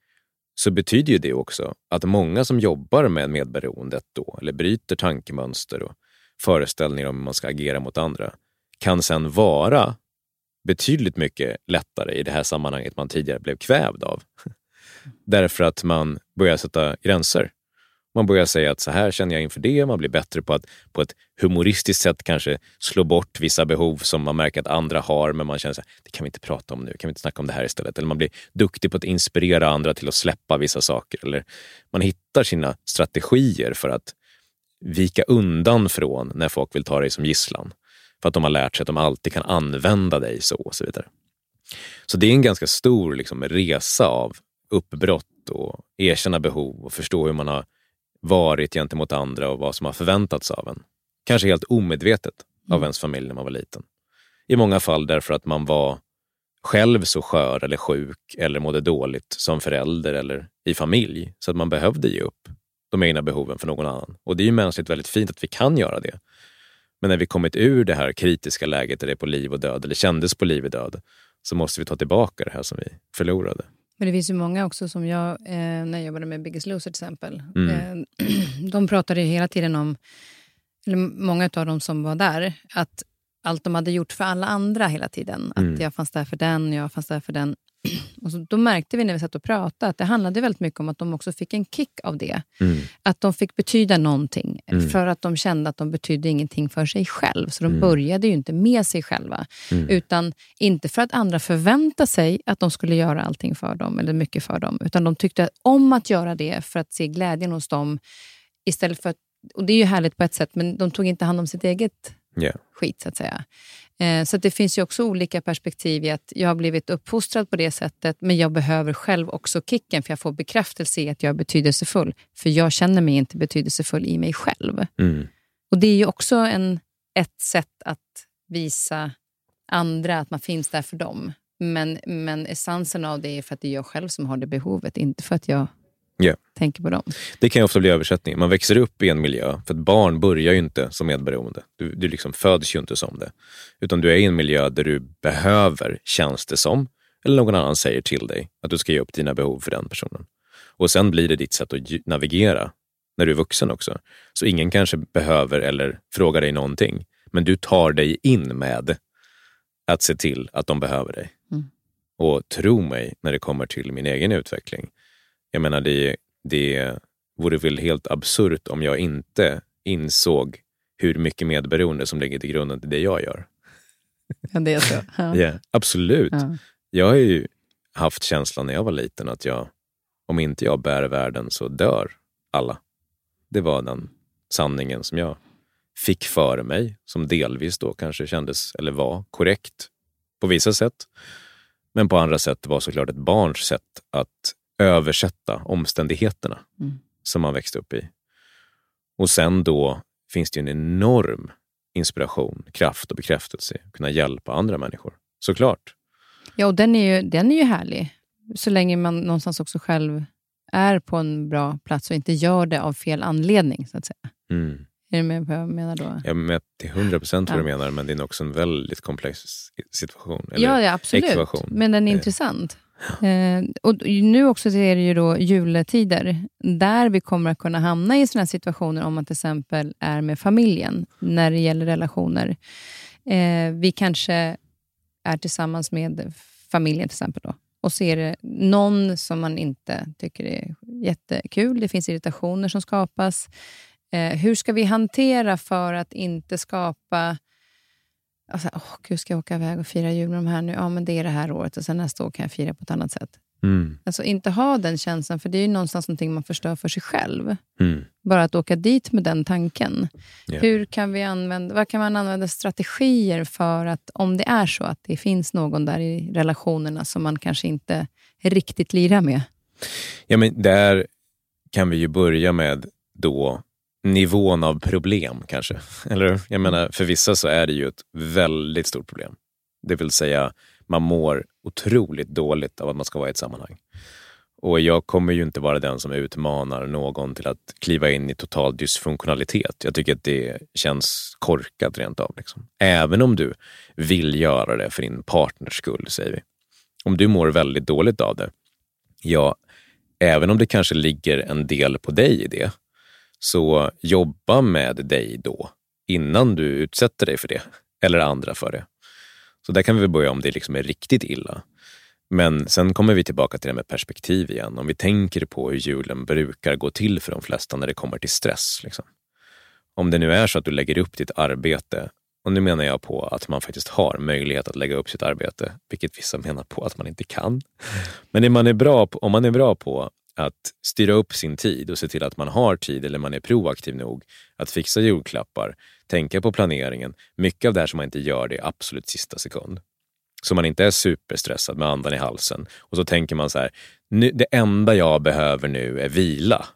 så betyder ju det också att många som jobbar med medberoendet då, eller bryter tankemönster och föreställningar om hur man ska agera mot andra, kan sen vara betydligt mycket lättare i det här sammanhanget man tidigare blev kvävd av. Därför att man börjar sätta gränser. Man börjar säga att så här känner jag inför det. Man blir bättre på att på ett humoristiskt sätt kanske slå bort vissa behov som man märker att andra har, men man känner så här, det kan vi inte prata om nu, kan vi inte snacka om det här istället? Eller man blir duktig på att inspirera andra till att släppa vissa saker. Eller man hittar sina strategier för att vika undan från när folk vill ta dig som gisslan. För att de har lärt sig att de alltid kan använda dig så och så vidare. Så det är en ganska stor liksom, resa av uppbrott och erkänna behov och förstå hur man har varit gentemot andra och vad som har förväntats av en. Kanske helt omedvetet av mm. ens familj när man var liten. I många fall därför att man var själv så skör eller sjuk eller mådde dåligt som förälder eller i familj så att man behövde ge upp de egna behoven för någon annan. Och det är ju mänskligt väldigt fint att vi kan göra det. Men när vi kommit ur det här kritiska läget där det är på liv och död, eller kändes på liv och död, så måste vi ta tillbaka det här som vi förlorade. Men det finns ju många också som jag, eh, när jag jobbade med Biggest Loser till exempel, mm. eh, de pratade hela tiden om, eller många av dem som var där, att allt de hade gjort för alla andra hela tiden. Att mm. jag fanns där för den, jag fanns där för den. Och så, då märkte vi när vi satt och pratade att det handlade väldigt mycket om att de också fick en kick av det. Mm. Att de fick betyda någonting mm. för att de kände att de betydde ingenting för sig själv. Så de mm. började ju inte med sig själva. Mm. Utan inte för att andra förväntade sig att de skulle göra allting för dem, eller mycket för dem. Utan de tyckte om att göra det för att se glädjen hos dem. Istället för att, och Det är ju härligt på ett sätt, men de tog inte hand om sitt eget yeah. skit så att säga. Eh, så det finns ju också olika perspektiv i att jag har blivit uppfostrad på det sättet men jag behöver själv också kicken för jag får bekräftelse i att jag är betydelsefull. För jag känner mig inte betydelsefull i mig själv. Mm. Och Det är ju också en, ett sätt att visa andra att man finns där för dem. Men, men essensen av det är för att det är jag själv som har det behovet, inte för att jag Yeah. tänker på dem. Det kan ju ofta bli översättning. Man växer upp i en miljö, för ett barn börjar ju inte som medberoende. Du, du liksom föds ju inte som det. Utan du är i en miljö där du behöver, känns det som, eller någon annan säger till dig att du ska ge upp dina behov för den personen. Och sen blir det ditt sätt att navigera när du är vuxen också. Så ingen kanske behöver eller frågar dig någonting, men du tar dig in med att se till att de behöver dig. Mm. Och tro mig, när det kommer till min egen utveckling, jag menar, det, det vore väl helt absurt om jag inte insåg hur mycket medberoende som ligger till grunden till det jag gör. Ja, det är så? Ja. yeah, absolut. Ja. Jag har ju haft känslan när jag var liten att jag, om inte jag bär världen så dör alla. Det var den sanningen som jag fick för mig, som delvis då kanske kändes, eller var, korrekt på vissa sätt. Men på andra sätt var såklart ett barns sätt att översätta omständigheterna mm. som man växte upp i. Och sen då finns det en enorm inspiration, kraft och bekräftelse att kunna hjälpa andra människor. Såklart. Ja, och den är ju, den är ju härlig. Så länge man någonstans också själv är på en bra plats och inte gör det av fel anledning, så att säga. Mm. Är du med på vad jag menar då? Jag med till hundra procent vad du menar, men det är också en väldigt komplex situation. ja, ja, absolut. Ekvation. Men den är eh. intressant. Eh, och nu också är det ju då juletider, där vi kommer att kunna hamna i sådana situationer om man till exempel är med familjen, när det gäller relationer. Eh, vi kanske är tillsammans med familjen till exempel. Då, och så är det någon som man inte tycker är jättekul. Det finns irritationer som skapas. Eh, hur ska vi hantera för att inte skapa Alltså, oh, gud, ska jag åka iväg och fira jul med de här nu? Ja, men det är det här året och sen nästa år kan jag fira på ett annat sätt. Mm. Alltså inte ha den känslan, för det är ju någonstans någonting man förstör för sig själv. Mm. Bara att åka dit med den tanken. Yeah. Hur kan vi använda, vad kan man använda strategier för att, om det är så att det finns någon där i relationerna som man kanske inte riktigt lirar med? Ja, men där kan vi ju börja med då nivån av problem kanske. Eller Jag menar, för vissa så är det ju ett väldigt stort problem. Det vill säga, man mår otroligt dåligt av att man ska vara i ett sammanhang. Och jag kommer ju inte vara den som utmanar någon till att kliva in i total dysfunktionalitet. Jag tycker att det känns korkat rent av. Liksom. Även om du vill göra det för din partners skull, säger vi. Om du mår väldigt dåligt av det, ja, även om det kanske ligger en del på dig i det, så jobba med dig då, innan du utsätter dig för det, eller andra för det. Så där kan vi börja om det liksom är riktigt illa. Men sen kommer vi tillbaka till det med perspektiv igen. Om vi tänker på hur julen brukar gå till för de flesta när det kommer till stress. Liksom. Om det nu är så att du lägger upp ditt arbete, och nu menar jag på att man faktiskt har möjlighet att lägga upp sitt arbete, vilket vissa menar på att man inte kan. Men det man är bra på, om man är bra på att styra upp sin tid och se till att man har tid eller man är proaktiv nog att fixa julklappar, tänka på planeringen. Mycket av det här som man inte gör det i absolut sista sekund. Så man inte är superstressad med andan i halsen. Och så tänker man så här, nu, det enda jag behöver nu är vila.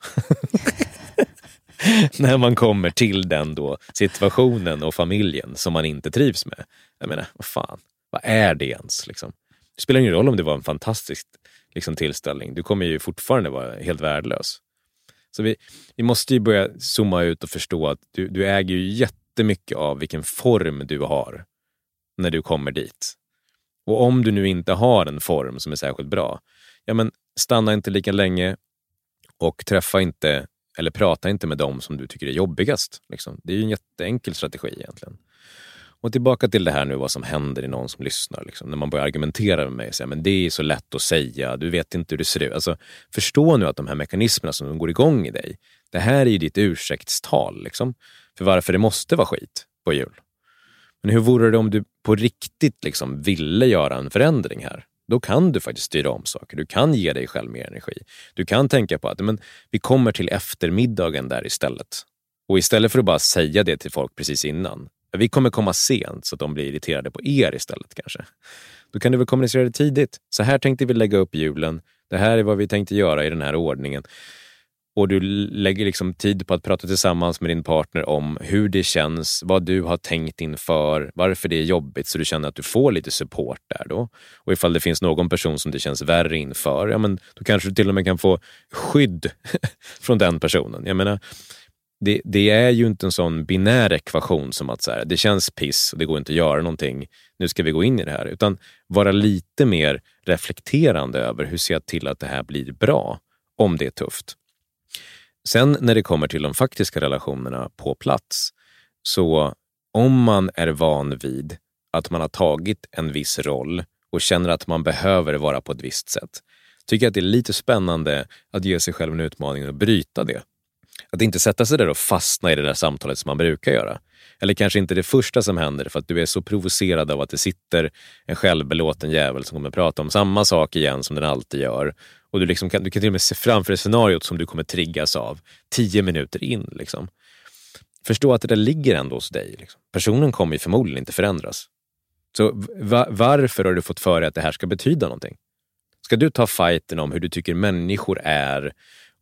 När man kommer till den då situationen och familjen som man inte trivs med. Jag menar, vad fan, vad är det ens? Liksom? Det spelar ingen roll om det var en fantastisk liksom, tillställning. Du kommer ju fortfarande vara helt värdelös. Så vi, vi måste ju börja zooma ut och förstå att du, du äger ju jättemycket av vilken form du har när du kommer dit. Och om du nu inte har en form som är särskilt bra, ja men stanna inte lika länge och träffa inte eller prata inte med dem som du tycker är jobbigast. Liksom. Det är ju en jätteenkel strategi egentligen. Och tillbaka till det här nu vad som händer i någon som lyssnar. Liksom. När man börjar argumentera med mig och säga men det är så lätt att säga, du vet inte hur det ser ut. Alltså, förstå nu att de här mekanismerna som går igång i dig, det här är ju ditt ursäktstal liksom, för varför det måste vara skit på jul. Men hur vore det om du på riktigt liksom ville göra en förändring här? Då kan du faktiskt styra om saker. Du kan ge dig själv mer energi. Du kan tänka på att men, vi kommer till eftermiddagen där istället. Och istället för att bara säga det till folk precis innan. Vi kommer komma sent så att de blir irriterade på er istället kanske. Då kan du väl kommunicera det tidigt. Så här tänkte vi lägga upp julen. Det här är vad vi tänkte göra i den här ordningen och du lägger liksom tid på att prata tillsammans med din partner om hur det känns, vad du har tänkt inför, varför det är jobbigt så du känner att du får lite support där då. Och ifall det finns någon person som det känns värre inför, ja men då kanske du till och med kan få skydd från den personen. Jag menar, det, det, är ju inte en sån binär ekvation som att så här, det känns piss och det går inte att göra någonting, nu ska vi gå in i det här. Utan vara lite mer reflekterande över hur ser jag till att det här blir bra om det är tufft. Sen när det kommer till de faktiska relationerna på plats, så om man är van vid att man har tagit en viss roll och känner att man behöver vara på ett visst sätt, tycker jag att det är lite spännande att ge sig själv en utmaning och bryta det. Att inte sätta sig där och fastna i det där samtalet som man brukar göra. Eller kanske inte det första som händer för att du är så provocerad av att det sitter en självbelåten jävel som kommer prata om samma sak igen som den alltid gör. Och du, liksom kan, du kan till och med se framför dig scenariot som du kommer triggas av tio minuter in. Liksom. Förstå att det där ligger ändå hos dig. Liksom. Personen kommer ju förmodligen inte förändras. Så va, varför har du fått för dig att det här ska betyda någonting? Ska du ta fighten om hur du tycker människor är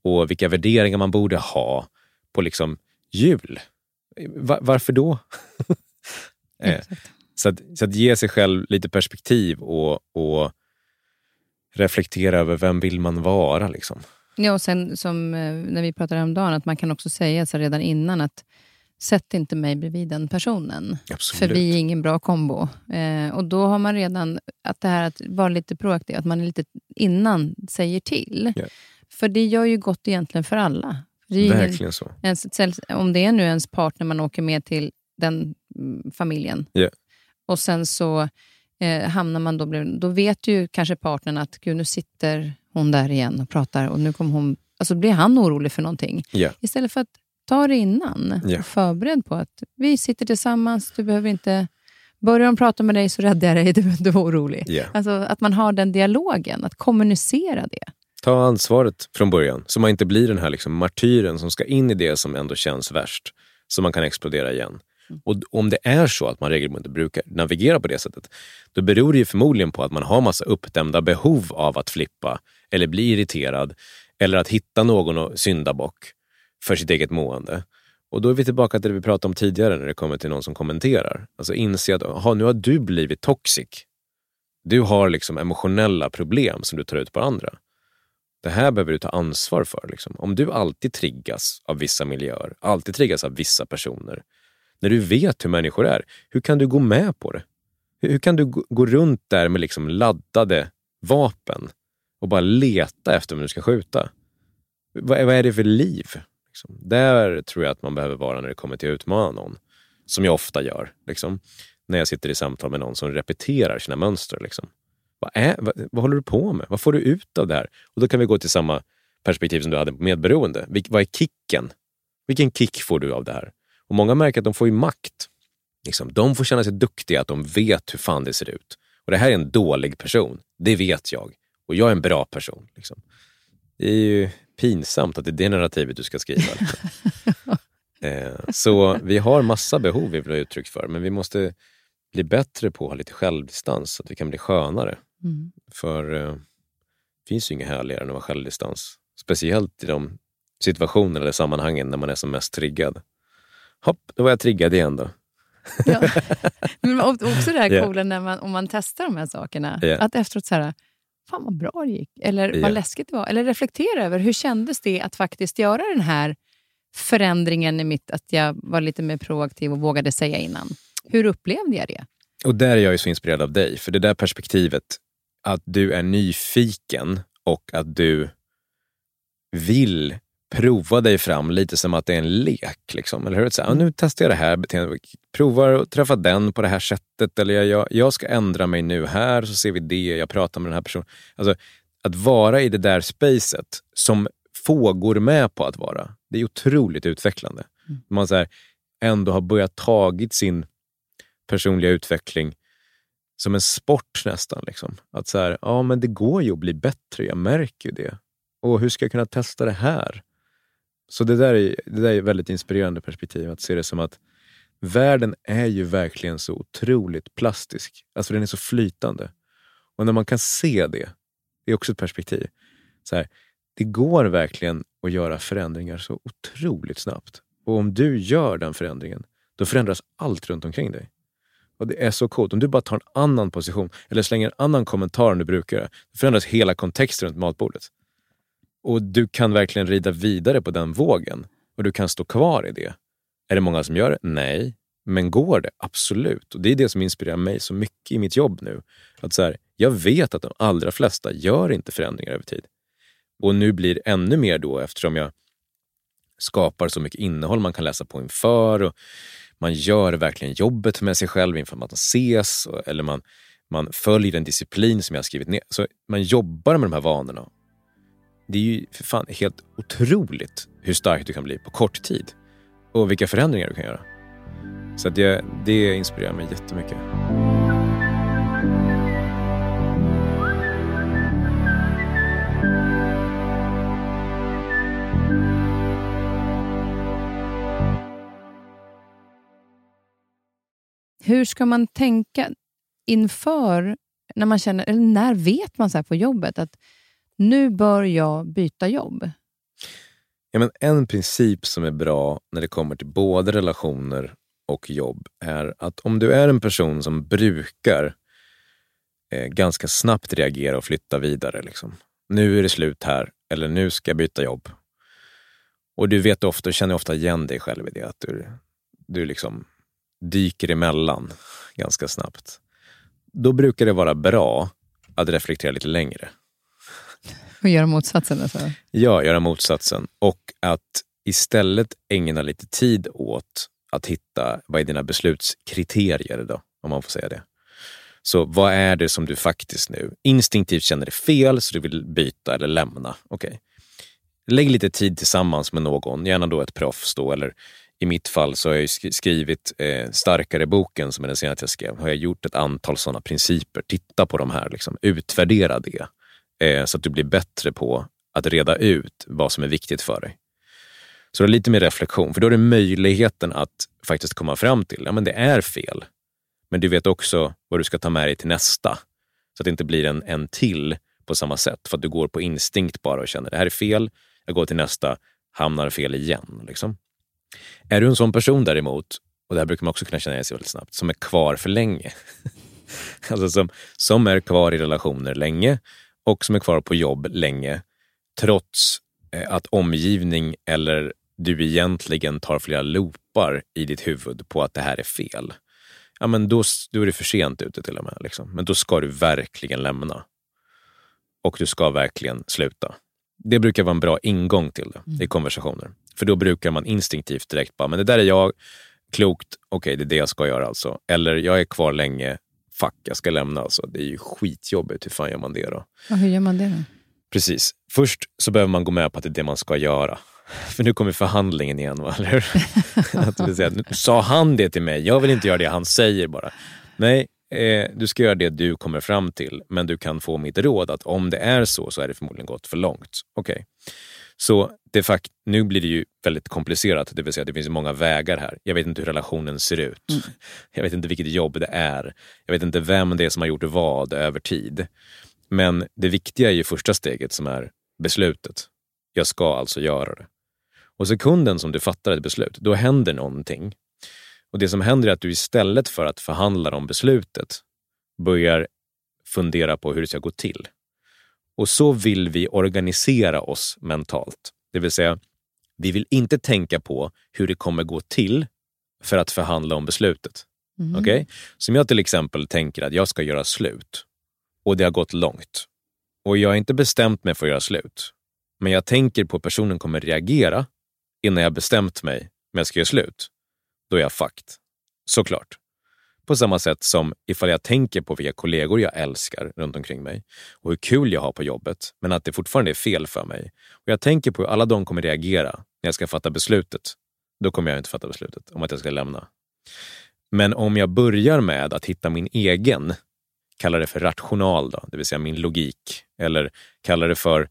och vilka värderingar man borde ha på liksom jul? Va, varför då? eh, så, att, så att ge sig själv lite perspektiv och, och reflektera över vem vill man vara. Liksom. Ja, och sen som eh, när vi pratade om dagen, att man kan också säga så redan innan att sätt inte mig bredvid den personen. Absolut. För vi är ingen bra kombo. Eh, och då har man redan, att det här att vara lite proaktiv, att man är lite innan säger till. Yeah. För det gör ju gott egentligen för alla. Det Verkligen så. Ens, om det är nu ens partner man åker med till den mm, familjen. Yeah. Och sen så eh, hamnar man då, då vet ju kanske partnern att gud, nu sitter hon där igen och pratar och nu kommer hon... Alltså blir han orolig för någonting. Yeah. Istället för att ta det innan yeah. och förbered på att vi sitter tillsammans, du behöver inte... Börjar de prata med dig så räddar jag dig, du behöver inte vara orolig. Yeah. Alltså att man har den dialogen, att kommunicera det. Ta ansvaret från början, så man inte blir den här liksom martyren som ska in i det som ändå känns värst, så man kan explodera igen. Och om det är så att man regelbundet brukar navigera på det sättet, då beror det förmodligen på att man har massa uppdämda behov av att flippa eller bli irriterad eller att hitta någon syndabock för sitt eget mående. Och då är vi tillbaka till det vi pratade om tidigare när det kommer till någon som kommenterar. Alltså inse att aha, nu har du blivit toxic. Du har liksom emotionella problem som du tar ut på andra. Det här behöver du ta ansvar för. Liksom. Om du alltid triggas av vissa miljöer, alltid triggas av vissa personer, när du vet hur människor är, hur kan du gå med på det? Hur kan du gå runt där med liksom laddade vapen och bara leta efter vem du ska skjuta? Vad är det för liv? Liksom. Där tror jag att man behöver vara när det kommer till att utmana någon. Som jag ofta gör. Liksom. När jag sitter i samtal med någon som repeterar sina mönster. Liksom. Vad, är, vad, vad håller du på med? Vad får du ut av det här? Och då kan vi gå till samma perspektiv som du hade på medberoende. Vil, vad är kicken? Vilken kick får du av det här? Och Många märker att de får ju makt. Liksom, de får känna sig duktiga, att de vet hur fan det ser ut. Och det här är en dålig person, det vet jag. Och jag är en bra person. Liksom. Det är ju pinsamt att det är det narrativet du ska skriva. eh, så vi har massa behov vi vill ha uttryck för, men vi måste bli bättre på att ha lite självdistans så att vi kan bli skönare. Mm. För eh, det finns ju inget härligare än att vara självdistans. Speciellt i de situationer eller sammanhangen när man är som mest triggad. Hopp, då var jag triggad igen då. Ja. Men också det här Ja. coola när man, om man testar de här sakerna. Ja. Att efteråt så här, fan vad bra det gick. Eller Ja. vad läskigt det var. Eller reflektera över hur kändes det att faktiskt göra den här förändringen i mitt, att jag var lite mer proaktiv och vågade säga innan. Hur upplevde jag det? Och där är jag ju så inspirerad av dig, för det där perspektivet att du är nyfiken och att du vill prova dig fram lite som att det är en lek. Liksom. Eller hur? Så här, "Ja, nu testar jag det här beteendet, provar att träffa den på det här sättet. Eller jag, jag, jag ska ändra mig nu här, så ser vi det. Jag pratar med den här personen. Alltså, att vara i det där spacet som få går med på att vara, det är otroligt utvecklande. Man så här, ändå har börjat tagit sin personliga utveckling som en sport nästan. Liksom. Att så här, ja men det går ju att bli bättre, jag märker ju det. Och hur ska jag kunna testa det här? Så det där är, det där är ett väldigt inspirerande perspektiv, att se det som att världen är ju verkligen så otroligt plastisk. Alltså den är så flytande. Och när man kan se det, det är också ett perspektiv. Så här, det går verkligen att göra förändringar så otroligt snabbt. Och om du gör den förändringen, då förändras allt runt omkring dig. Och Det är så coolt. Om du bara tar en annan position eller slänger en annan kommentar än du brukar, då förändras hela kontexten runt matbordet. Och du kan verkligen rida vidare på den vågen och du kan stå kvar i det. Är det många som gör det? Nej. Men går det? Absolut. Och Det är det som inspirerar mig så mycket i mitt jobb nu. Att så här, jag vet att de allra flesta gör inte förändringar över tid. Och nu blir det ännu mer då eftersom jag skapar så mycket innehåll man kan läsa på inför. Och man gör verkligen jobbet med sig själv inför att man ses och- eller man, man följer en disciplin som jag har skrivit ner. Så man jobbar med de här vanorna. Det är ju för fan helt otroligt hur stark du kan bli på kort tid och vilka förändringar du kan göra. Så det, det inspirerar mig jättemycket. Hur ska man tänka inför, när man känner, eller när vet man så här på jobbet att nu bör jag byta jobb? Ja, men en princip som är bra när det kommer till både relationer och jobb är att om du är en person som brukar eh, ganska snabbt reagera och flytta vidare. Liksom. Nu är det slut här, eller nu ska jag byta jobb. Och du vet ofta, känner ofta igen dig själv i det, att du, du liksom dyker emellan ganska snabbt. Då brukar det vara bra att reflektera lite längre. Och göra motsatsen? Alltså. Ja, göra motsatsen. Och att istället ägna lite tid åt att hitta vad är dina beslutskriterier då, om man får säga det. Så vad är det som du faktiskt nu instinktivt känner är fel så du vill byta eller lämna? Okej. Lägg lite tid tillsammans med någon, gärna då ett proffs då, eller i mitt fall så har jag skrivit eh, Starkare boken som är den senaste jag skrev. Har jag gjort ett antal sådana principer. Titta på de här, liksom, utvärdera det. Eh, så att du blir bättre på att reda ut vad som är viktigt för dig. Så det är lite mer reflektion, för då är det möjligheten att faktiskt komma fram till, ja men det är fel. Men du vet också vad du ska ta med dig till nästa. Så att det inte blir en, en till på samma sätt. För att du går på instinkt bara och känner, det här är fel, jag går till nästa, hamnar fel igen. Liksom. Är du en sån person däremot, och det här brukar man också kunna känna igen sig väldigt snabbt, som är kvar för länge. alltså som, som är kvar i relationer länge och som är kvar på jobb länge, trots eh, att omgivning eller du egentligen tar flera loopar i ditt huvud på att det här är fel. Ja, men då, då är det för sent ute till och med. Liksom. Men då ska du verkligen lämna. Och du ska verkligen sluta. Det brukar vara en bra ingång till det i konversationer. För då brukar man instinktivt direkt bara, men det där är jag, klokt, okej det är det jag ska göra alltså. Eller jag är kvar länge fuck, jag ska lämna. Alltså. Det är ju skitjobbigt. Hur fan gör man det då? Och hur gör man det då? Precis. Först så behöver man gå med på att det är det man ska göra. För nu kommer förhandlingen igen, va? eller hur? sa han det till mig? Jag vill inte göra det han säger bara. Nej, eh, du ska göra det du kommer fram till, men du kan få mitt råd att om det är så, så är det förmodligen gått för långt. Okej. Okay. Så de facto, nu blir det ju väldigt komplicerat, det vill säga det finns många vägar här. Jag vet inte hur relationen ser ut. Mm. Jag vet inte vilket jobb det är. Jag vet inte vem det är som har gjort vad över tid. Men det viktiga är ju första steget som är beslutet. Jag ska alltså göra det. Och sekunden som du fattar ett beslut, då händer någonting. Och det som händer är att du istället för att förhandla om beslutet börjar fundera på hur det ska gå till. Och så vill vi organisera oss mentalt. Det vill säga, vi vill inte tänka på hur det kommer gå till för att förhandla om beslutet. Mm. Okay? Som jag till exempel tänker att jag ska göra slut och det har gått långt. Och jag har inte bestämt mig för att göra slut. Men jag tänker på hur personen kommer reagera innan jag bestämt mig om jag ska göra slut. Då är jag fucked. Såklart. På samma sätt som ifall jag tänker på vilka kollegor jag älskar runt omkring mig och hur kul jag har på jobbet, men att det fortfarande är fel för mig. Och jag tänker på hur alla de kommer reagera när jag ska fatta beslutet. Då kommer jag inte fatta beslutet om att jag ska lämna. Men om jag börjar med att hitta min egen, kalla det för rational, då, det vill säga min logik, eller kalla det för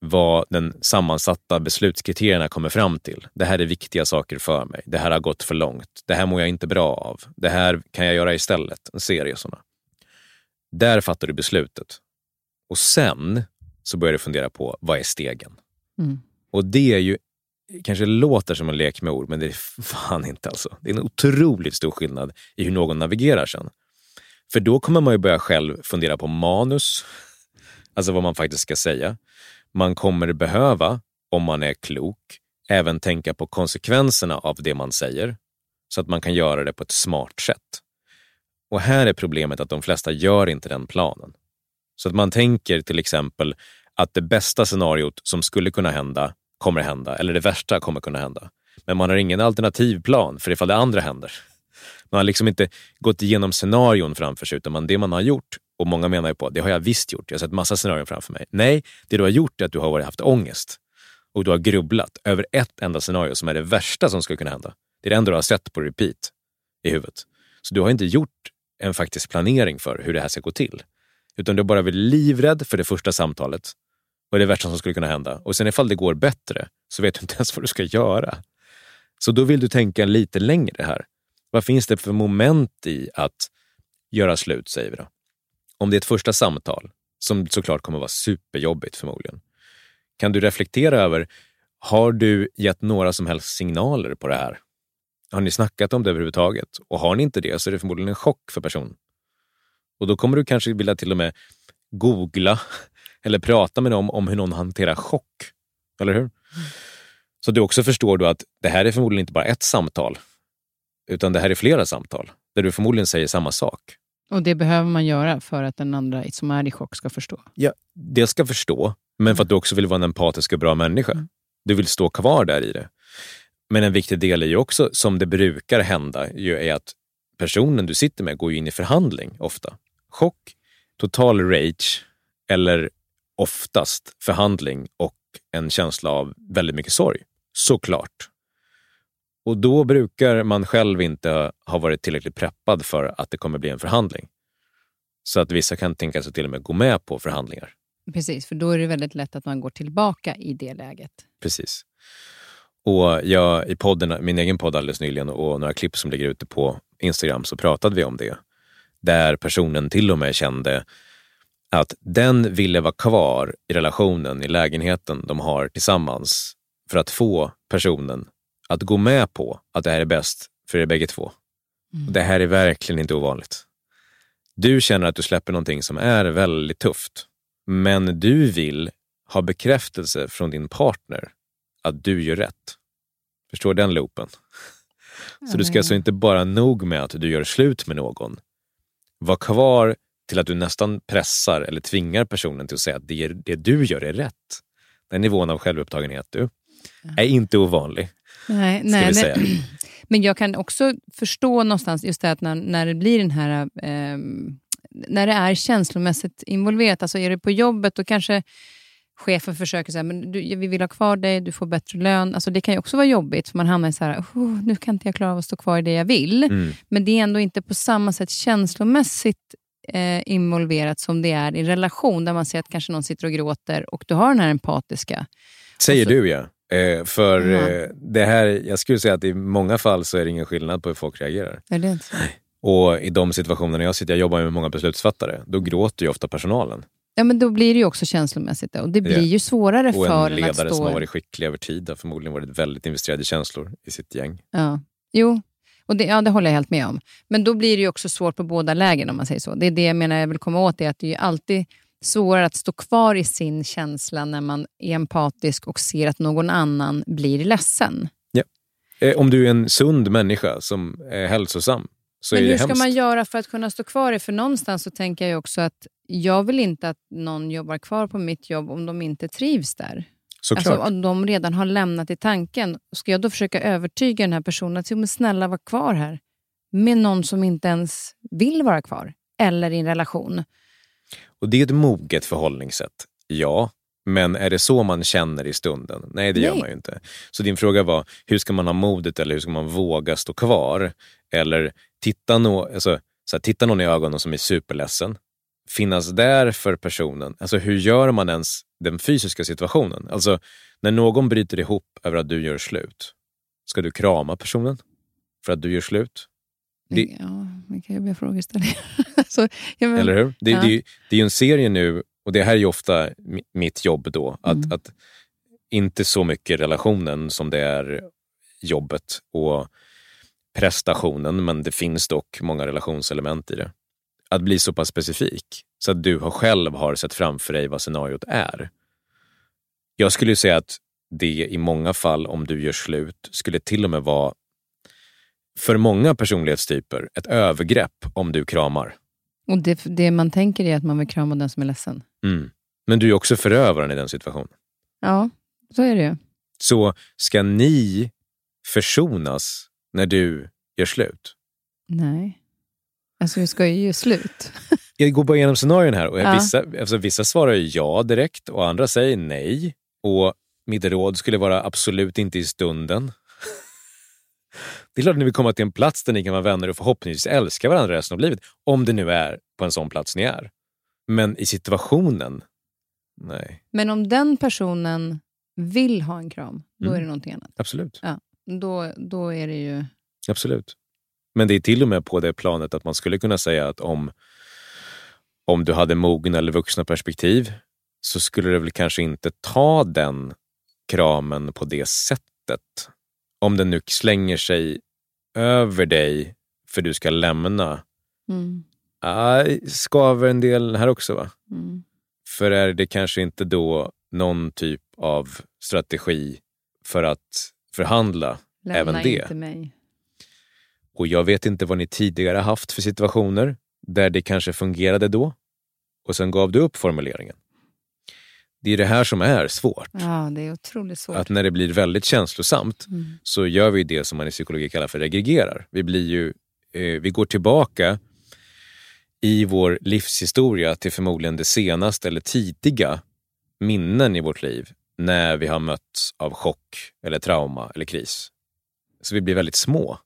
vad den sammansatta beslutskriterierna kommer fram till. Det här är viktiga saker för mig. Det här har gått för långt. Det här mår jag inte bra av. Det här kan jag göra istället. En serie sådana. Där fattar du beslutet. Och sen så börjar du fundera på vad är stegen? Mm. Och det är ju, kanske låter som en lek med ord, men det är fan inte alltså. Det är en otroligt stor skillnad i hur någon navigerar sen. För då kommer man ju börja själv fundera på manus, alltså vad man faktiskt ska säga. Man kommer behöva, om man är klok, även tänka på konsekvenserna av det man säger så att man kan göra det på ett smart sätt. Och här är problemet att de flesta gör inte den planen. Så att man tänker till exempel att det bästa scenariot som skulle kunna hända kommer hända, eller det värsta kommer kunna hända. Men man har ingen alternativplan för ifall det andra händer. Man har liksom inte gått igenom scenarion framför sig, utan det man har gjort och många menar ju på att det har jag visst gjort. Jag har sett massa scenarion framför mig. Nej, det du har gjort är att du har haft ångest och du har grubblat över ett enda scenario som är det värsta som skulle kunna hända. Det är det enda du har sett på repeat i huvudet. Så du har inte gjort en faktisk planering för hur det här ska gå till. Utan du har bara varit livrädd för det första samtalet och det värsta som skulle kunna hända. Och sen ifall det går bättre så vet du inte ens vad du ska göra. Så då vill du tänka lite längre här. Vad finns det för moment i att göra slut, säger vi då? Om det är ett första samtal, som såklart kommer vara superjobbigt förmodligen, kan du reflektera över, har du gett några som helst signaler på det här? Har ni snackat om det överhuvudtaget? Och har ni inte det så är det förmodligen en chock för personen. Och då kommer du kanske vilja till och med googla eller prata med dem om hur någon hanterar chock. Eller hur? Så du också förstår då att det här är förmodligen inte bara ett samtal, utan det här är flera samtal där du förmodligen säger samma sak. Och det behöver man göra för att den andra som är i chock ska förstå? Ja, det ska förstå, men för att du också vill vara en empatisk och bra människa. Mm. Du vill stå kvar där i det. Men en viktig del är ju också, som det brukar hända, ju är att personen du sitter med går in i förhandling ofta. Chock, total rage eller oftast förhandling och en känsla av väldigt mycket sorg. Såklart. Och då brukar man själv inte ha varit tillräckligt preppad för att det kommer bli en förhandling. Så att vissa kan tänka sig till och med gå med på förhandlingar. Precis, för då är det väldigt lätt att man går tillbaka i det läget. Precis. Och jag, I podden, min egen podd alldeles nyligen och några klipp som ligger ute på Instagram så pratade vi om det. Där personen till och med kände att den ville vara kvar i relationen, i lägenheten de har tillsammans för att få personen att gå med på att det här är bäst för er bägge två. Mm. Det här är verkligen inte ovanligt. Du känner att du släpper någonting som är väldigt tufft, men du vill ha bekräftelse från din partner att du gör rätt. Förstår den loopen? Så du ska alltså inte bara nog med att du gör slut med någon. Var kvar till att du nästan pressar eller tvingar personen till att säga att det, det du gör är rätt. Den nivån av självupptagenhet du är inte ovanlig. Nej, nej, Men jag kan också förstå någonstans just det att när, när det blir den här eh, när det är känslomässigt involverat, alltså är det på jobbet, då kanske chefen försöker säga men du, vi vill ha kvar dig, du får bättre lön. Alltså det kan ju också vara jobbigt, för man hamnar i så här, oh, nu kan inte jag klara av att stå kvar i det jag vill. Mm. Men det är ändå inte på samma sätt känslomässigt eh, involverat som det är i en relation, där man ser att kanske någon sitter och gråter och du har den här empatiska. Säger så- du ja. Eh, för Ja. eh, det här, jag skulle säga att i många fall så är det ingen skillnad på hur folk reagerar. Är det inte så? Och i de situationerna jag sitter, jag jobbar med många beslutsfattare, då gråter ju ofta personalen. Ja, men då blir det ju också känslomässigt. Och det blir Ja. ju svårare Och för en en att ledare stå... som har varit skicklig över tid har förmodligen varit väldigt investerad i känslor i sitt gäng. Ja. Jo, och det, ja, det håller jag helt med om. Men då blir det ju också svårt på båda lägen om man säger så. Det är det jag menar jag vill komma åt, är att det är ju alltid svårare att stå kvar i sin känsla när man är empatisk och ser att någon annan blir ledsen. Eh, om du är en sund människa som är hälsosam så Men är det hur ska hemskt. man göra för att kunna stå kvar i? För någonstans så tänker jag också att jag vill inte att någon jobbar kvar på mitt jobb om de inte trivs där. Såklart. Alltså om de redan har lämnat i tanken. Ska jag då försöka övertyga den här personen att "Jo, men snälla var kvar här? Med någon som inte ens vill vara kvar. Eller i en relation. Och det är ett moget förhållningssätt, ja. Men är det så man känner i stunden? Nej, det gör Nej. man ju inte. Så din fråga var, hur ska man ha modet eller hur ska man våga stå kvar? Eller titta, nå, alltså, så här, titta någon i ögonen som är superledsen. Finnas där för personen. Alltså hur gör man ens den fysiska situationen? Alltså när någon bryter ihop över att du gör slut, ska du krama personen för att du gör slut? Det- Ja, vilka jobbiga frågeställningar. alltså, men, Eller hur? Det, Ja. det, det är ju en serie nu, och det här är ju ofta mi- mitt jobb då, att, Mm. att inte så mycket relationen som det är jobbet och prestationen, men det finns dock många relationselement i det. Att bli så pass specifik så att du själv har sett framför dig vad scenariot är. Jag skulle ju säga att det i många fall, om du gör slut, skulle till och med vara för många personlighetstyper ett övergrepp om du kramar. Och det, det man tänker är att man vill krama den som är ledsen. Mm. Men du är också förövaren i den situationen. Ja, så är det ju. Så ska ni försonas när du gör slut? Nej. Alltså vi ska ju göra slut. Jag går bara igenom scenarion här och Ja. vissa, alltså vissa svarar ja direkt och andra säger nej. Och mitt råd skulle vara absolut inte i stunden. Det är klart att ni vill komma till en plats där ni kan vara vänner och förhoppningsvis älska varandra resten av livet. Om det nu är på en sån plats ni är. Men i situationen, nej. Men om den personen vill ha en kram, då Mm. är det någonting annat. Absolut. Då, då är det ju... Absolut. Men det är till och med på det planet att man skulle kunna säga att om, om du hade mogna eller vuxna perspektiv så skulle du väl kanske inte ta den kramen på det sättet. Om den nu slänger sig över dig för du ska lämna. Mm, Ah, skaver en del här också va? mm. För är det kanske inte då någon typ av strategi för att förhandla Lämna Även det. inte mig. Och jag vet inte vad ni tidigare haft för situationer där det kanske fungerade då och sen gav du upp formuleringen. Det är det här som är svårt. Ja, det är otroligt svårt. Att när det blir väldigt känslosamt Mm. så gör vi det som man i psykologi kallar för regregerar. Vi, blir ju, eh, vi går tillbaka i vår livshistoria till förmodligen det senaste eller tidiga minnen i vårt liv när vi har mötts av chock eller trauma eller kris. Så vi blir väldigt små.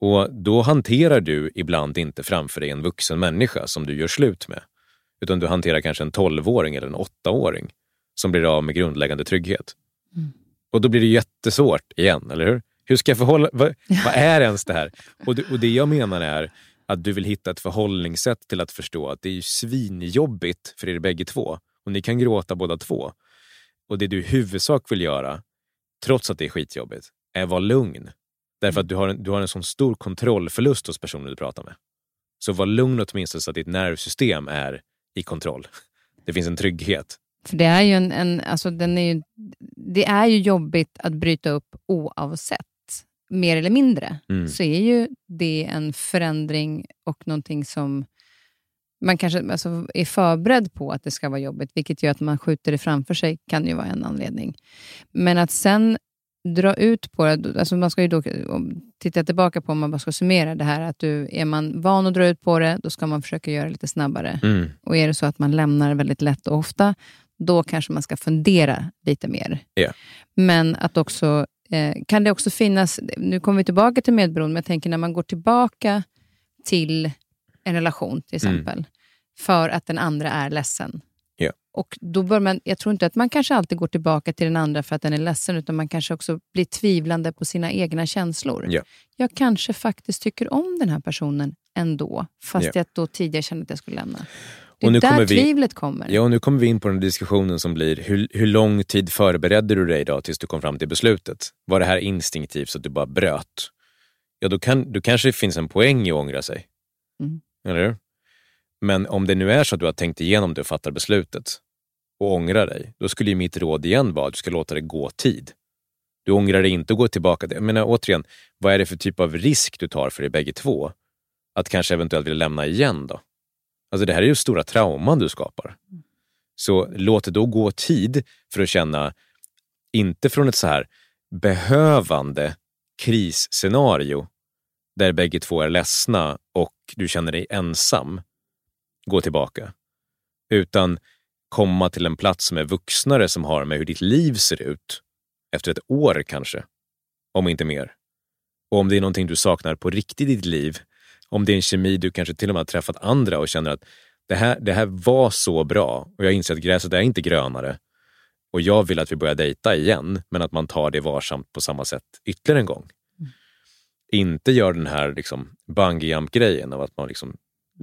Och då hanterar du ibland inte framför dig en vuxen människa som du gör slut med. Utan du hanterar kanske en 12-åring eller en 8-åring som blir av med grundläggande trygghet. Mm. Och då blir det jättesvårt igen, eller hur? Hur ska jag förhålla... Vad, vad är ens det här? Och det, och det jag menar är att du vill hitta ett förhållningssätt till att förstå att det är ju svinjobbigt för er bägge två. Och ni kan gråta båda två. Och det du i huvudsak vill göra, trots att det är skitjobbigt, är att vara lugn. Därför att du har en, du har en sån stor kontrollförlust hos personen du pratar med. Så var lugn åtminstone så att ditt nervsystem är i kontroll. Det finns en trygghet. För det är ju en, en alltså den är ju, det är ju jobbigt att bryta upp oavsett. Mer eller mindre Mm. så är ju det en förändring och någonting som man kanske alltså, är förberedd på att det ska vara jobbigt, vilket gör att man skjuter det framför sig kan ju vara en anledning. Men att sen dra ut på det. Alltså man ska ju då titta tillbaka på om man bara ska summera det här. Att du, är man van att dra ut på det, då ska man försöka göra det lite snabbare. Mm. Och är det så att man lämnar väldigt lätt och ofta, då kanske man ska fundera lite mer. Ja. Men att också, eh, kan det också finnas, nu kommer vi tillbaka till medberoende, men jag tänker när man går tillbaka till en relation till Mm. exempel, för att den andra är ledsen. Ja. Och då bör man, jag tror inte att man kanske alltid går tillbaka till den andra för att den är ledsen, utan man kanske också blir tvivlande på sina egna känslor. Ja. Jag kanske faktiskt tycker om den här personen ändå, fast Ja. jag då tidigare kände att jag skulle lämna. Det Och är nu där kommer vi- tvivlet kommer. Ja, och nu kommer vi in på den diskussionen som blir, hur, hur lång tid förberedde du dig då tills du kom fram till beslutet? Var det här instinktivt så att du bara bröt? Ja, då, kan, då kanske det finns en poäng i att ångra sig. Mm. Eller hur? Men om det nu är så att du har tänkt igenom det och fattar beslutet och ångrar dig, då skulle ju mitt råd igen vara att du ska låta det gå tid. Du ångrar dig inte och går tillbaka. Jag menar återigen, vad är det för typ av risk du tar för er bägge två? Att kanske eventuellt vilja lämna igen då? Alltså det här är ju stora trauman du skapar. Så låt det då gå tid för att känna, inte från ett så här behövande krisscenario där bägge två är ledsna och du känner dig ensam, gå tillbaka. Utan komma till en plats som är vuxnare som har med hur ditt liv ser ut efter ett år kanske, om inte mer. Och om det är någonting du saknar på riktigt i ditt liv, om det är en kemi du kanske till och med har träffat andra och känner att det här, det här var så bra och jag inser att gräset är inte grönare och jag vill att vi börjar dejta igen, men att man tar det varsamt på samma sätt ytterligare en gång. Inte gör den här liksom bungee jump-grejen av att man liksom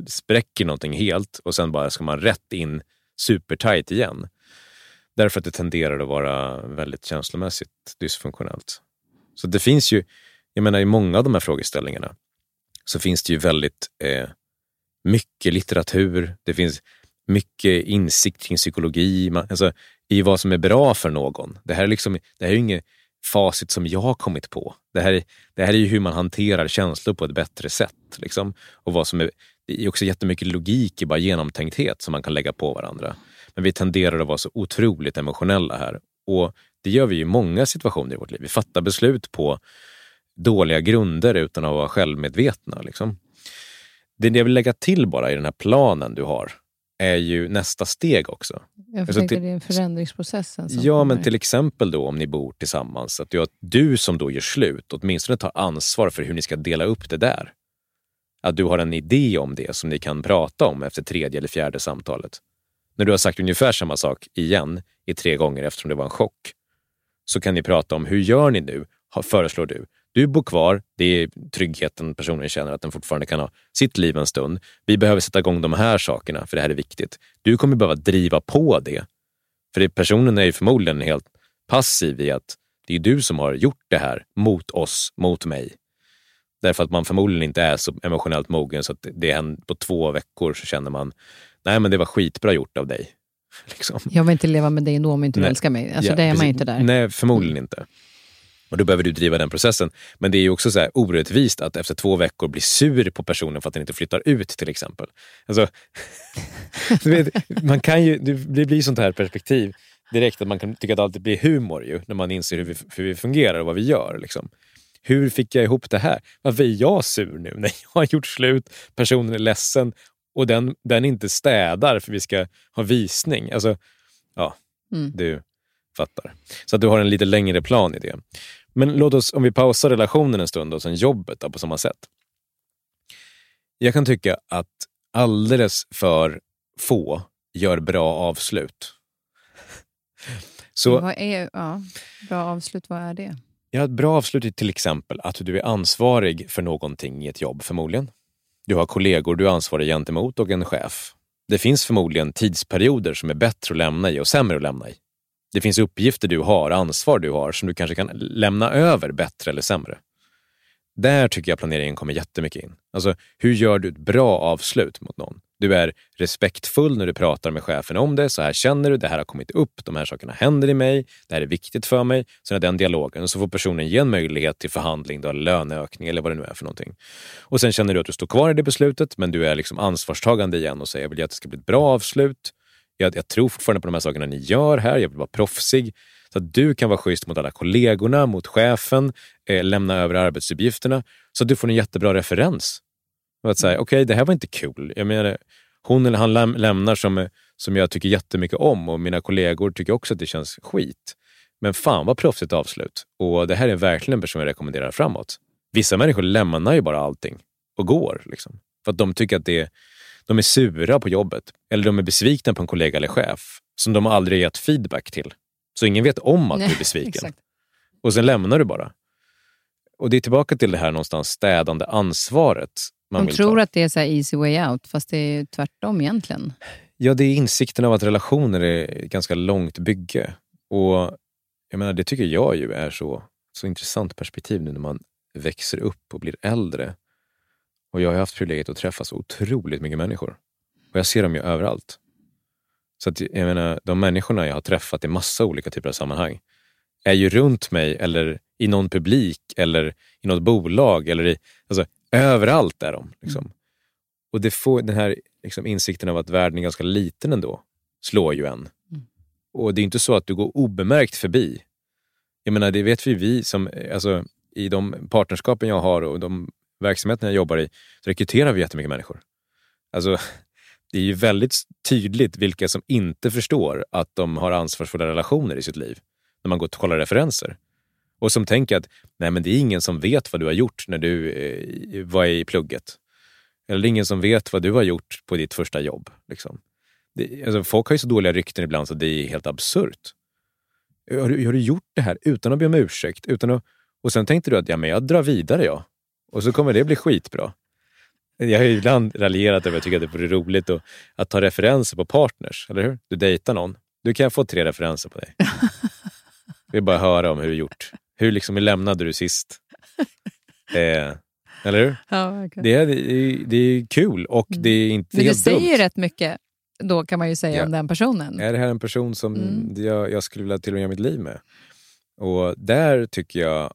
spräcker någonting helt och sen bara ska man rätt in supertight igen. Därför att det tenderar att vara väldigt känslomässigt dysfunktionellt. Så det finns ju, jag menar i många av de här frågeställningarna så finns det ju väldigt eh, mycket litteratur, det finns mycket insikt kring psykologi, man, alltså, i vad som är bra för någon. Det här är, liksom, det här är ju inget facit som jag har kommit på. Det här, är, det här är ju hur man hanterar känslor på ett bättre sätt. Liksom. Och vad som är, det är också jättemycket logik i bara genomtänkthet som man kan lägga på varandra. Men vi tenderar att vara så otroligt emotionella här. Och det gör vi i många situationer i vårt liv. Vi fattar beslut på dåliga grunder utan att vara självmedvetna. Liksom. Det jag vill lägga till bara i den här planen du har är ju nästa steg också. Jag Alltså tänker till- det är förändringsprocessen Ja, men kommer. till exempel då om ni bor tillsammans, att du, att du som då gör slut åtminstone tar ansvar för hur ni ska dela upp det där. Att du har en idé om det som ni kan prata om efter tredje eller fjärde samtalet. När du har sagt ungefär samma sak igen i tre gånger eftersom det var en chock, så kan ni prata om hur gör ni nu, föreslår du. Du bor kvar, det är tryggheten personen känner att den fortfarande kan ha sitt liv en stund. Vi behöver sätta igång de här sakerna för det här är viktigt. Du kommer behöva driva på det. För det, personen är ju förmodligen helt passiv i att det är du som har gjort det här mot oss, mot mig. Därför att man förmodligen inte är så emotionellt mogen så att det- händer på två veckor så känner man, nej men det var skitbra gjort av dig. Liksom. Jag vill inte leva med dig ändå om inte du Nej. älskar mig. Alltså Ja, det är man precis. ju inte där. Nej, förmodligen inte. Och då behöver du driva den processen. Men det är ju också så här orättvist att efter två veckor bli sur på personen för att den inte flyttar ut till exempel. Alltså, du vet, man kan ju, det blir sånt här perspektiv direkt att man kan tycka att det alltid blir humor ju, när man inser hur vi, hur vi fungerar och vad vi gör. Liksom. Hur fick jag ihop det här? Varför är jag sur nu när jag har gjort slut, personen är ledsen och den, den inte städar för vi ska ha visning. Alltså, ja, Mm. du fattar. Så att du har en lite längre plan i det. Men låt oss, om vi pausar relationen en stund och sen jobbet då, på samma sätt. Jag kan tycka att alldeles för få gör bra avslut. Så Vad är, ja, bra avslut, vad är det? Ja, ett bra avslut är till exempel att du är ansvarig för någonting i ett jobb förmodligen. Du har kollegor du är ansvarig gentemot och en chef. Det finns förmodligen tidsperioder som är bättre att lämna i och sämre att lämna i. Det finns uppgifter du har, ansvar du har som du kanske kan lämna över bättre eller sämre. Där tycker jag planeringen kommer jättemycket in. Alltså, hur gör du ett bra avslut mot någon? Du är respektfull när du pratar med chefen om det. Så här känner du, det här har kommit upp, de här sakerna händer i mig, det här är viktigt för mig. Sen är den dialogen och så får personen ge en möjlighet till förhandling, då, löneökning eller vad det nu är för någonting. Och sen känner du att du står kvar i det beslutet, men du är liksom ansvarstagande igen och säger jag vill att det ska bli ett bra avslut. Jag, jag tror fortfarande på de här sakerna ni gör här. Jag vill vara proffsig. Så att du kan vara schysst mot alla kollegorna, mot chefen, eh, lämna över arbetsuppgifterna så att du får en jättebra referens. Och att säga, okej, okay, det här var inte kul. Jag menar, hon eller han läm lämnar som, som jag tycker jättemycket om och mina kollegor tycker också att det känns skit. Men fan vad proffsigt avslut. Och det här är verkligen en person jag rekommenderar framåt. Vissa människor lämnar ju bara allting och går. Liksom, för att de tycker att det, de är sura på jobbet. Eller de är besvikna på en kollega eller chef som de aldrig gett feedback till. Så ingen vet om att du är besviken. och sen lämnar du bara. Och det är tillbaka till det här någonstans städande ansvaret. Man de tror ta. att det är så easy way out, fast det är tvärtom egentligen. Ja, det är insikten av att relationer är ett ganska långt bygge. Och jag menar, Det tycker jag ju är så, så intressant perspektiv nu när man växer upp och blir äldre. Och Jag har haft privilegiet att träffa så otroligt mycket människor. Och jag ser dem ju överallt. Så att, jag menar, de människorna jag har träffat i massa olika typer av sammanhang är ju runt mig eller i någon publik eller i något bolag. Eller i, alltså, överallt är de. Liksom. Mm. Och det får, den här liksom, insikten av att världen är ganska liten ändå slår ju en. Mm. Och det är inte så att du går obemärkt förbi. Jag menar, det vet vi, vi som, alltså, i de partnerskapen jag har och de verksamheten jag jobbar i, så rekryterar vi jättemycket människor. Alltså, det är ju väldigt tydligt vilka som inte förstår att de har ansvarsfulla relationer i sitt liv när man går och kollar referenser. Och som tänker att nej, men det är ingen som vet vad du har gjort när du eh, var i plugget. Eller det är ingen som vet vad du har gjort på ditt första jobb. Liksom. Det, alltså, folk har ju så dåliga rykten ibland så det är helt absurt. Har du, har du gjort det här utan att be om ursäkt? Utan att, och sen tänkte du att ja, men jag drar vidare ja. Och så kommer det bli skitbra. Jag har ibland raljerat över att jag tycker att det vore roligt att, att ta referenser på partners, eller hur? Du dejtar någon. Du kan få tre referenser på dig. Jag vill bara höra om hur du gjort. Hur liksom lämnade du sist? Eh, eller hur? Ja, okay. det, är, det, är, det är kul och mm. det är inte Men helt Du säger dumt. rätt mycket då kan man ju säga ja. om den personen. Är det här en person som mm. jag, jag skulle vilja till och med göra mitt liv med? Och där tycker jag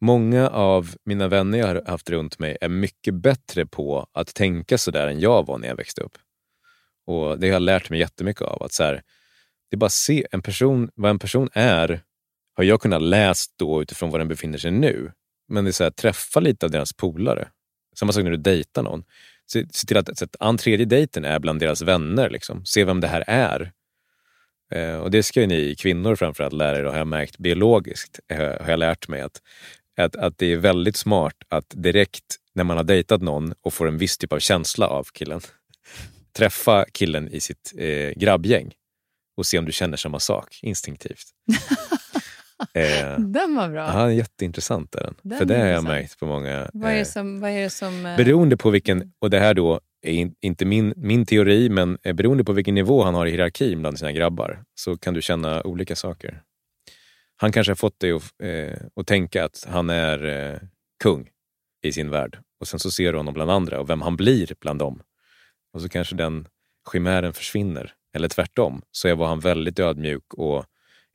många av mina vänner jag har haft runt mig är mycket bättre på att tänka sådär än jag var när jag växte upp. Och Det har jag lärt mig jättemycket av. Att så här, det är bara att se en person, vad en person är har jag kunnat läst då utifrån var den befinner sig nu. Men det är så här, träffa lite av deras polare. Samma sak när du dejtar någon. Se, se till att, att an tredje dejten är bland deras vänner. Liksom. Se vem det här är. Eh, och det ska ju ni kvinnor framförallt lära er, har jag märkt biologiskt, eh, har jag lärt mig. Att, att, att det är väldigt smart att direkt när man har dejtat någon och får en viss typ av känsla av killen, träffa killen i sitt eh, grabbgäng och se om du känner samma sak instinktivt. eh, den var bra. Ja, jätteintressant är den. den För det har jag märkt på många... Vad är eh, som... Vad är som eh... Beroende på vilken, och det här då är in, inte min, min teori, men eh, beroende på vilken nivå han har i hierarkin bland sina grabbar så kan du känna olika saker. Han kanske har fått dig att, eh, att tänka att han är eh, kung i sin värld och sen så ser du honom bland andra och vem han blir bland dem. Och så kanske den chimären försvinner eller tvärtom, så var han väldigt ödmjuk och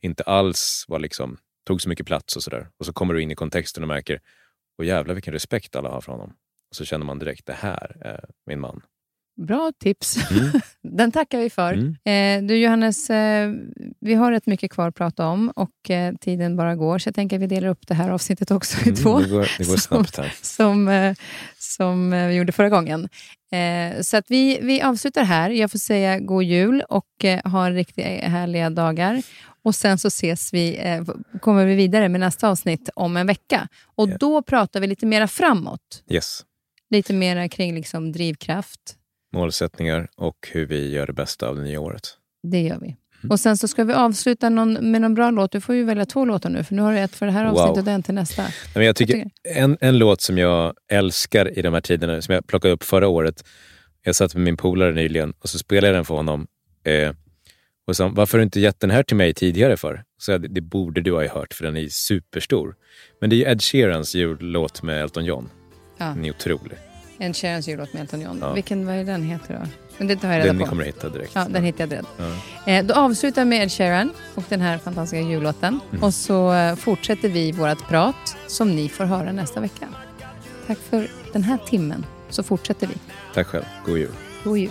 inte alls var liksom, tog så mycket plats och sådär. Och så kommer du in i kontexten och märker, och jävlar vilken respekt alla har för honom. Och så känner man direkt, det här är min man. Bra tips. Mm. Den tackar vi för. Mm. Eh, du Johannes, eh, vi har rätt mycket kvar att prata om och eh, tiden bara går. Så jag tänker att vi delar upp det här avsnittet också i mm, två. Det går, det går snabbt här. Som, eh, som eh, vi gjorde förra gången. Eh, så att vi, vi avslutar här. Jag får säga god jul och ha riktigt härliga dagar. Och Sen så ses vi, kommer vi vidare med nästa avsnitt om en vecka. Och yeah. Då pratar vi lite mera framåt. Yes. Lite mera kring liksom drivkraft, målsättningar och hur vi gör det bästa av det nya året. Det gör vi. Mm. Och Sen så ska vi avsluta någon, med någon bra låt. Du får ju välja två låtar nu, för nu har du ett för det här avsnittet wow. och en till nästa. Men jag tycker, jag tycker, En, en låt som jag älskar i de här tiderna, som jag plockade upp förra året. Jag satt med min polare nyligen och så spelade jag den för honom. Eh, och sa, varför har du inte gett den här till mig tidigare för? Så jag, det borde du ha hört, för den är superstor. Men det är Ed Sheerans jullåt med Elton John. Ja. Den är otrolig. En Sharons jullåt med Elton John. Ja. Vilken, vad är den heter då? Men det tar jag reda den på. Den kommer du hitta direkt. Ja, den hittar jag direkt. Ja. Eh, då avslutar vi med Ed Sheeran och den här fantastiska jullåten. Mm. Och så eh, fortsätter vi vårt prat som ni får höra nästa vecka. Tack för den här timmen. Så fortsätter vi. Tack själv. God jul. God jul.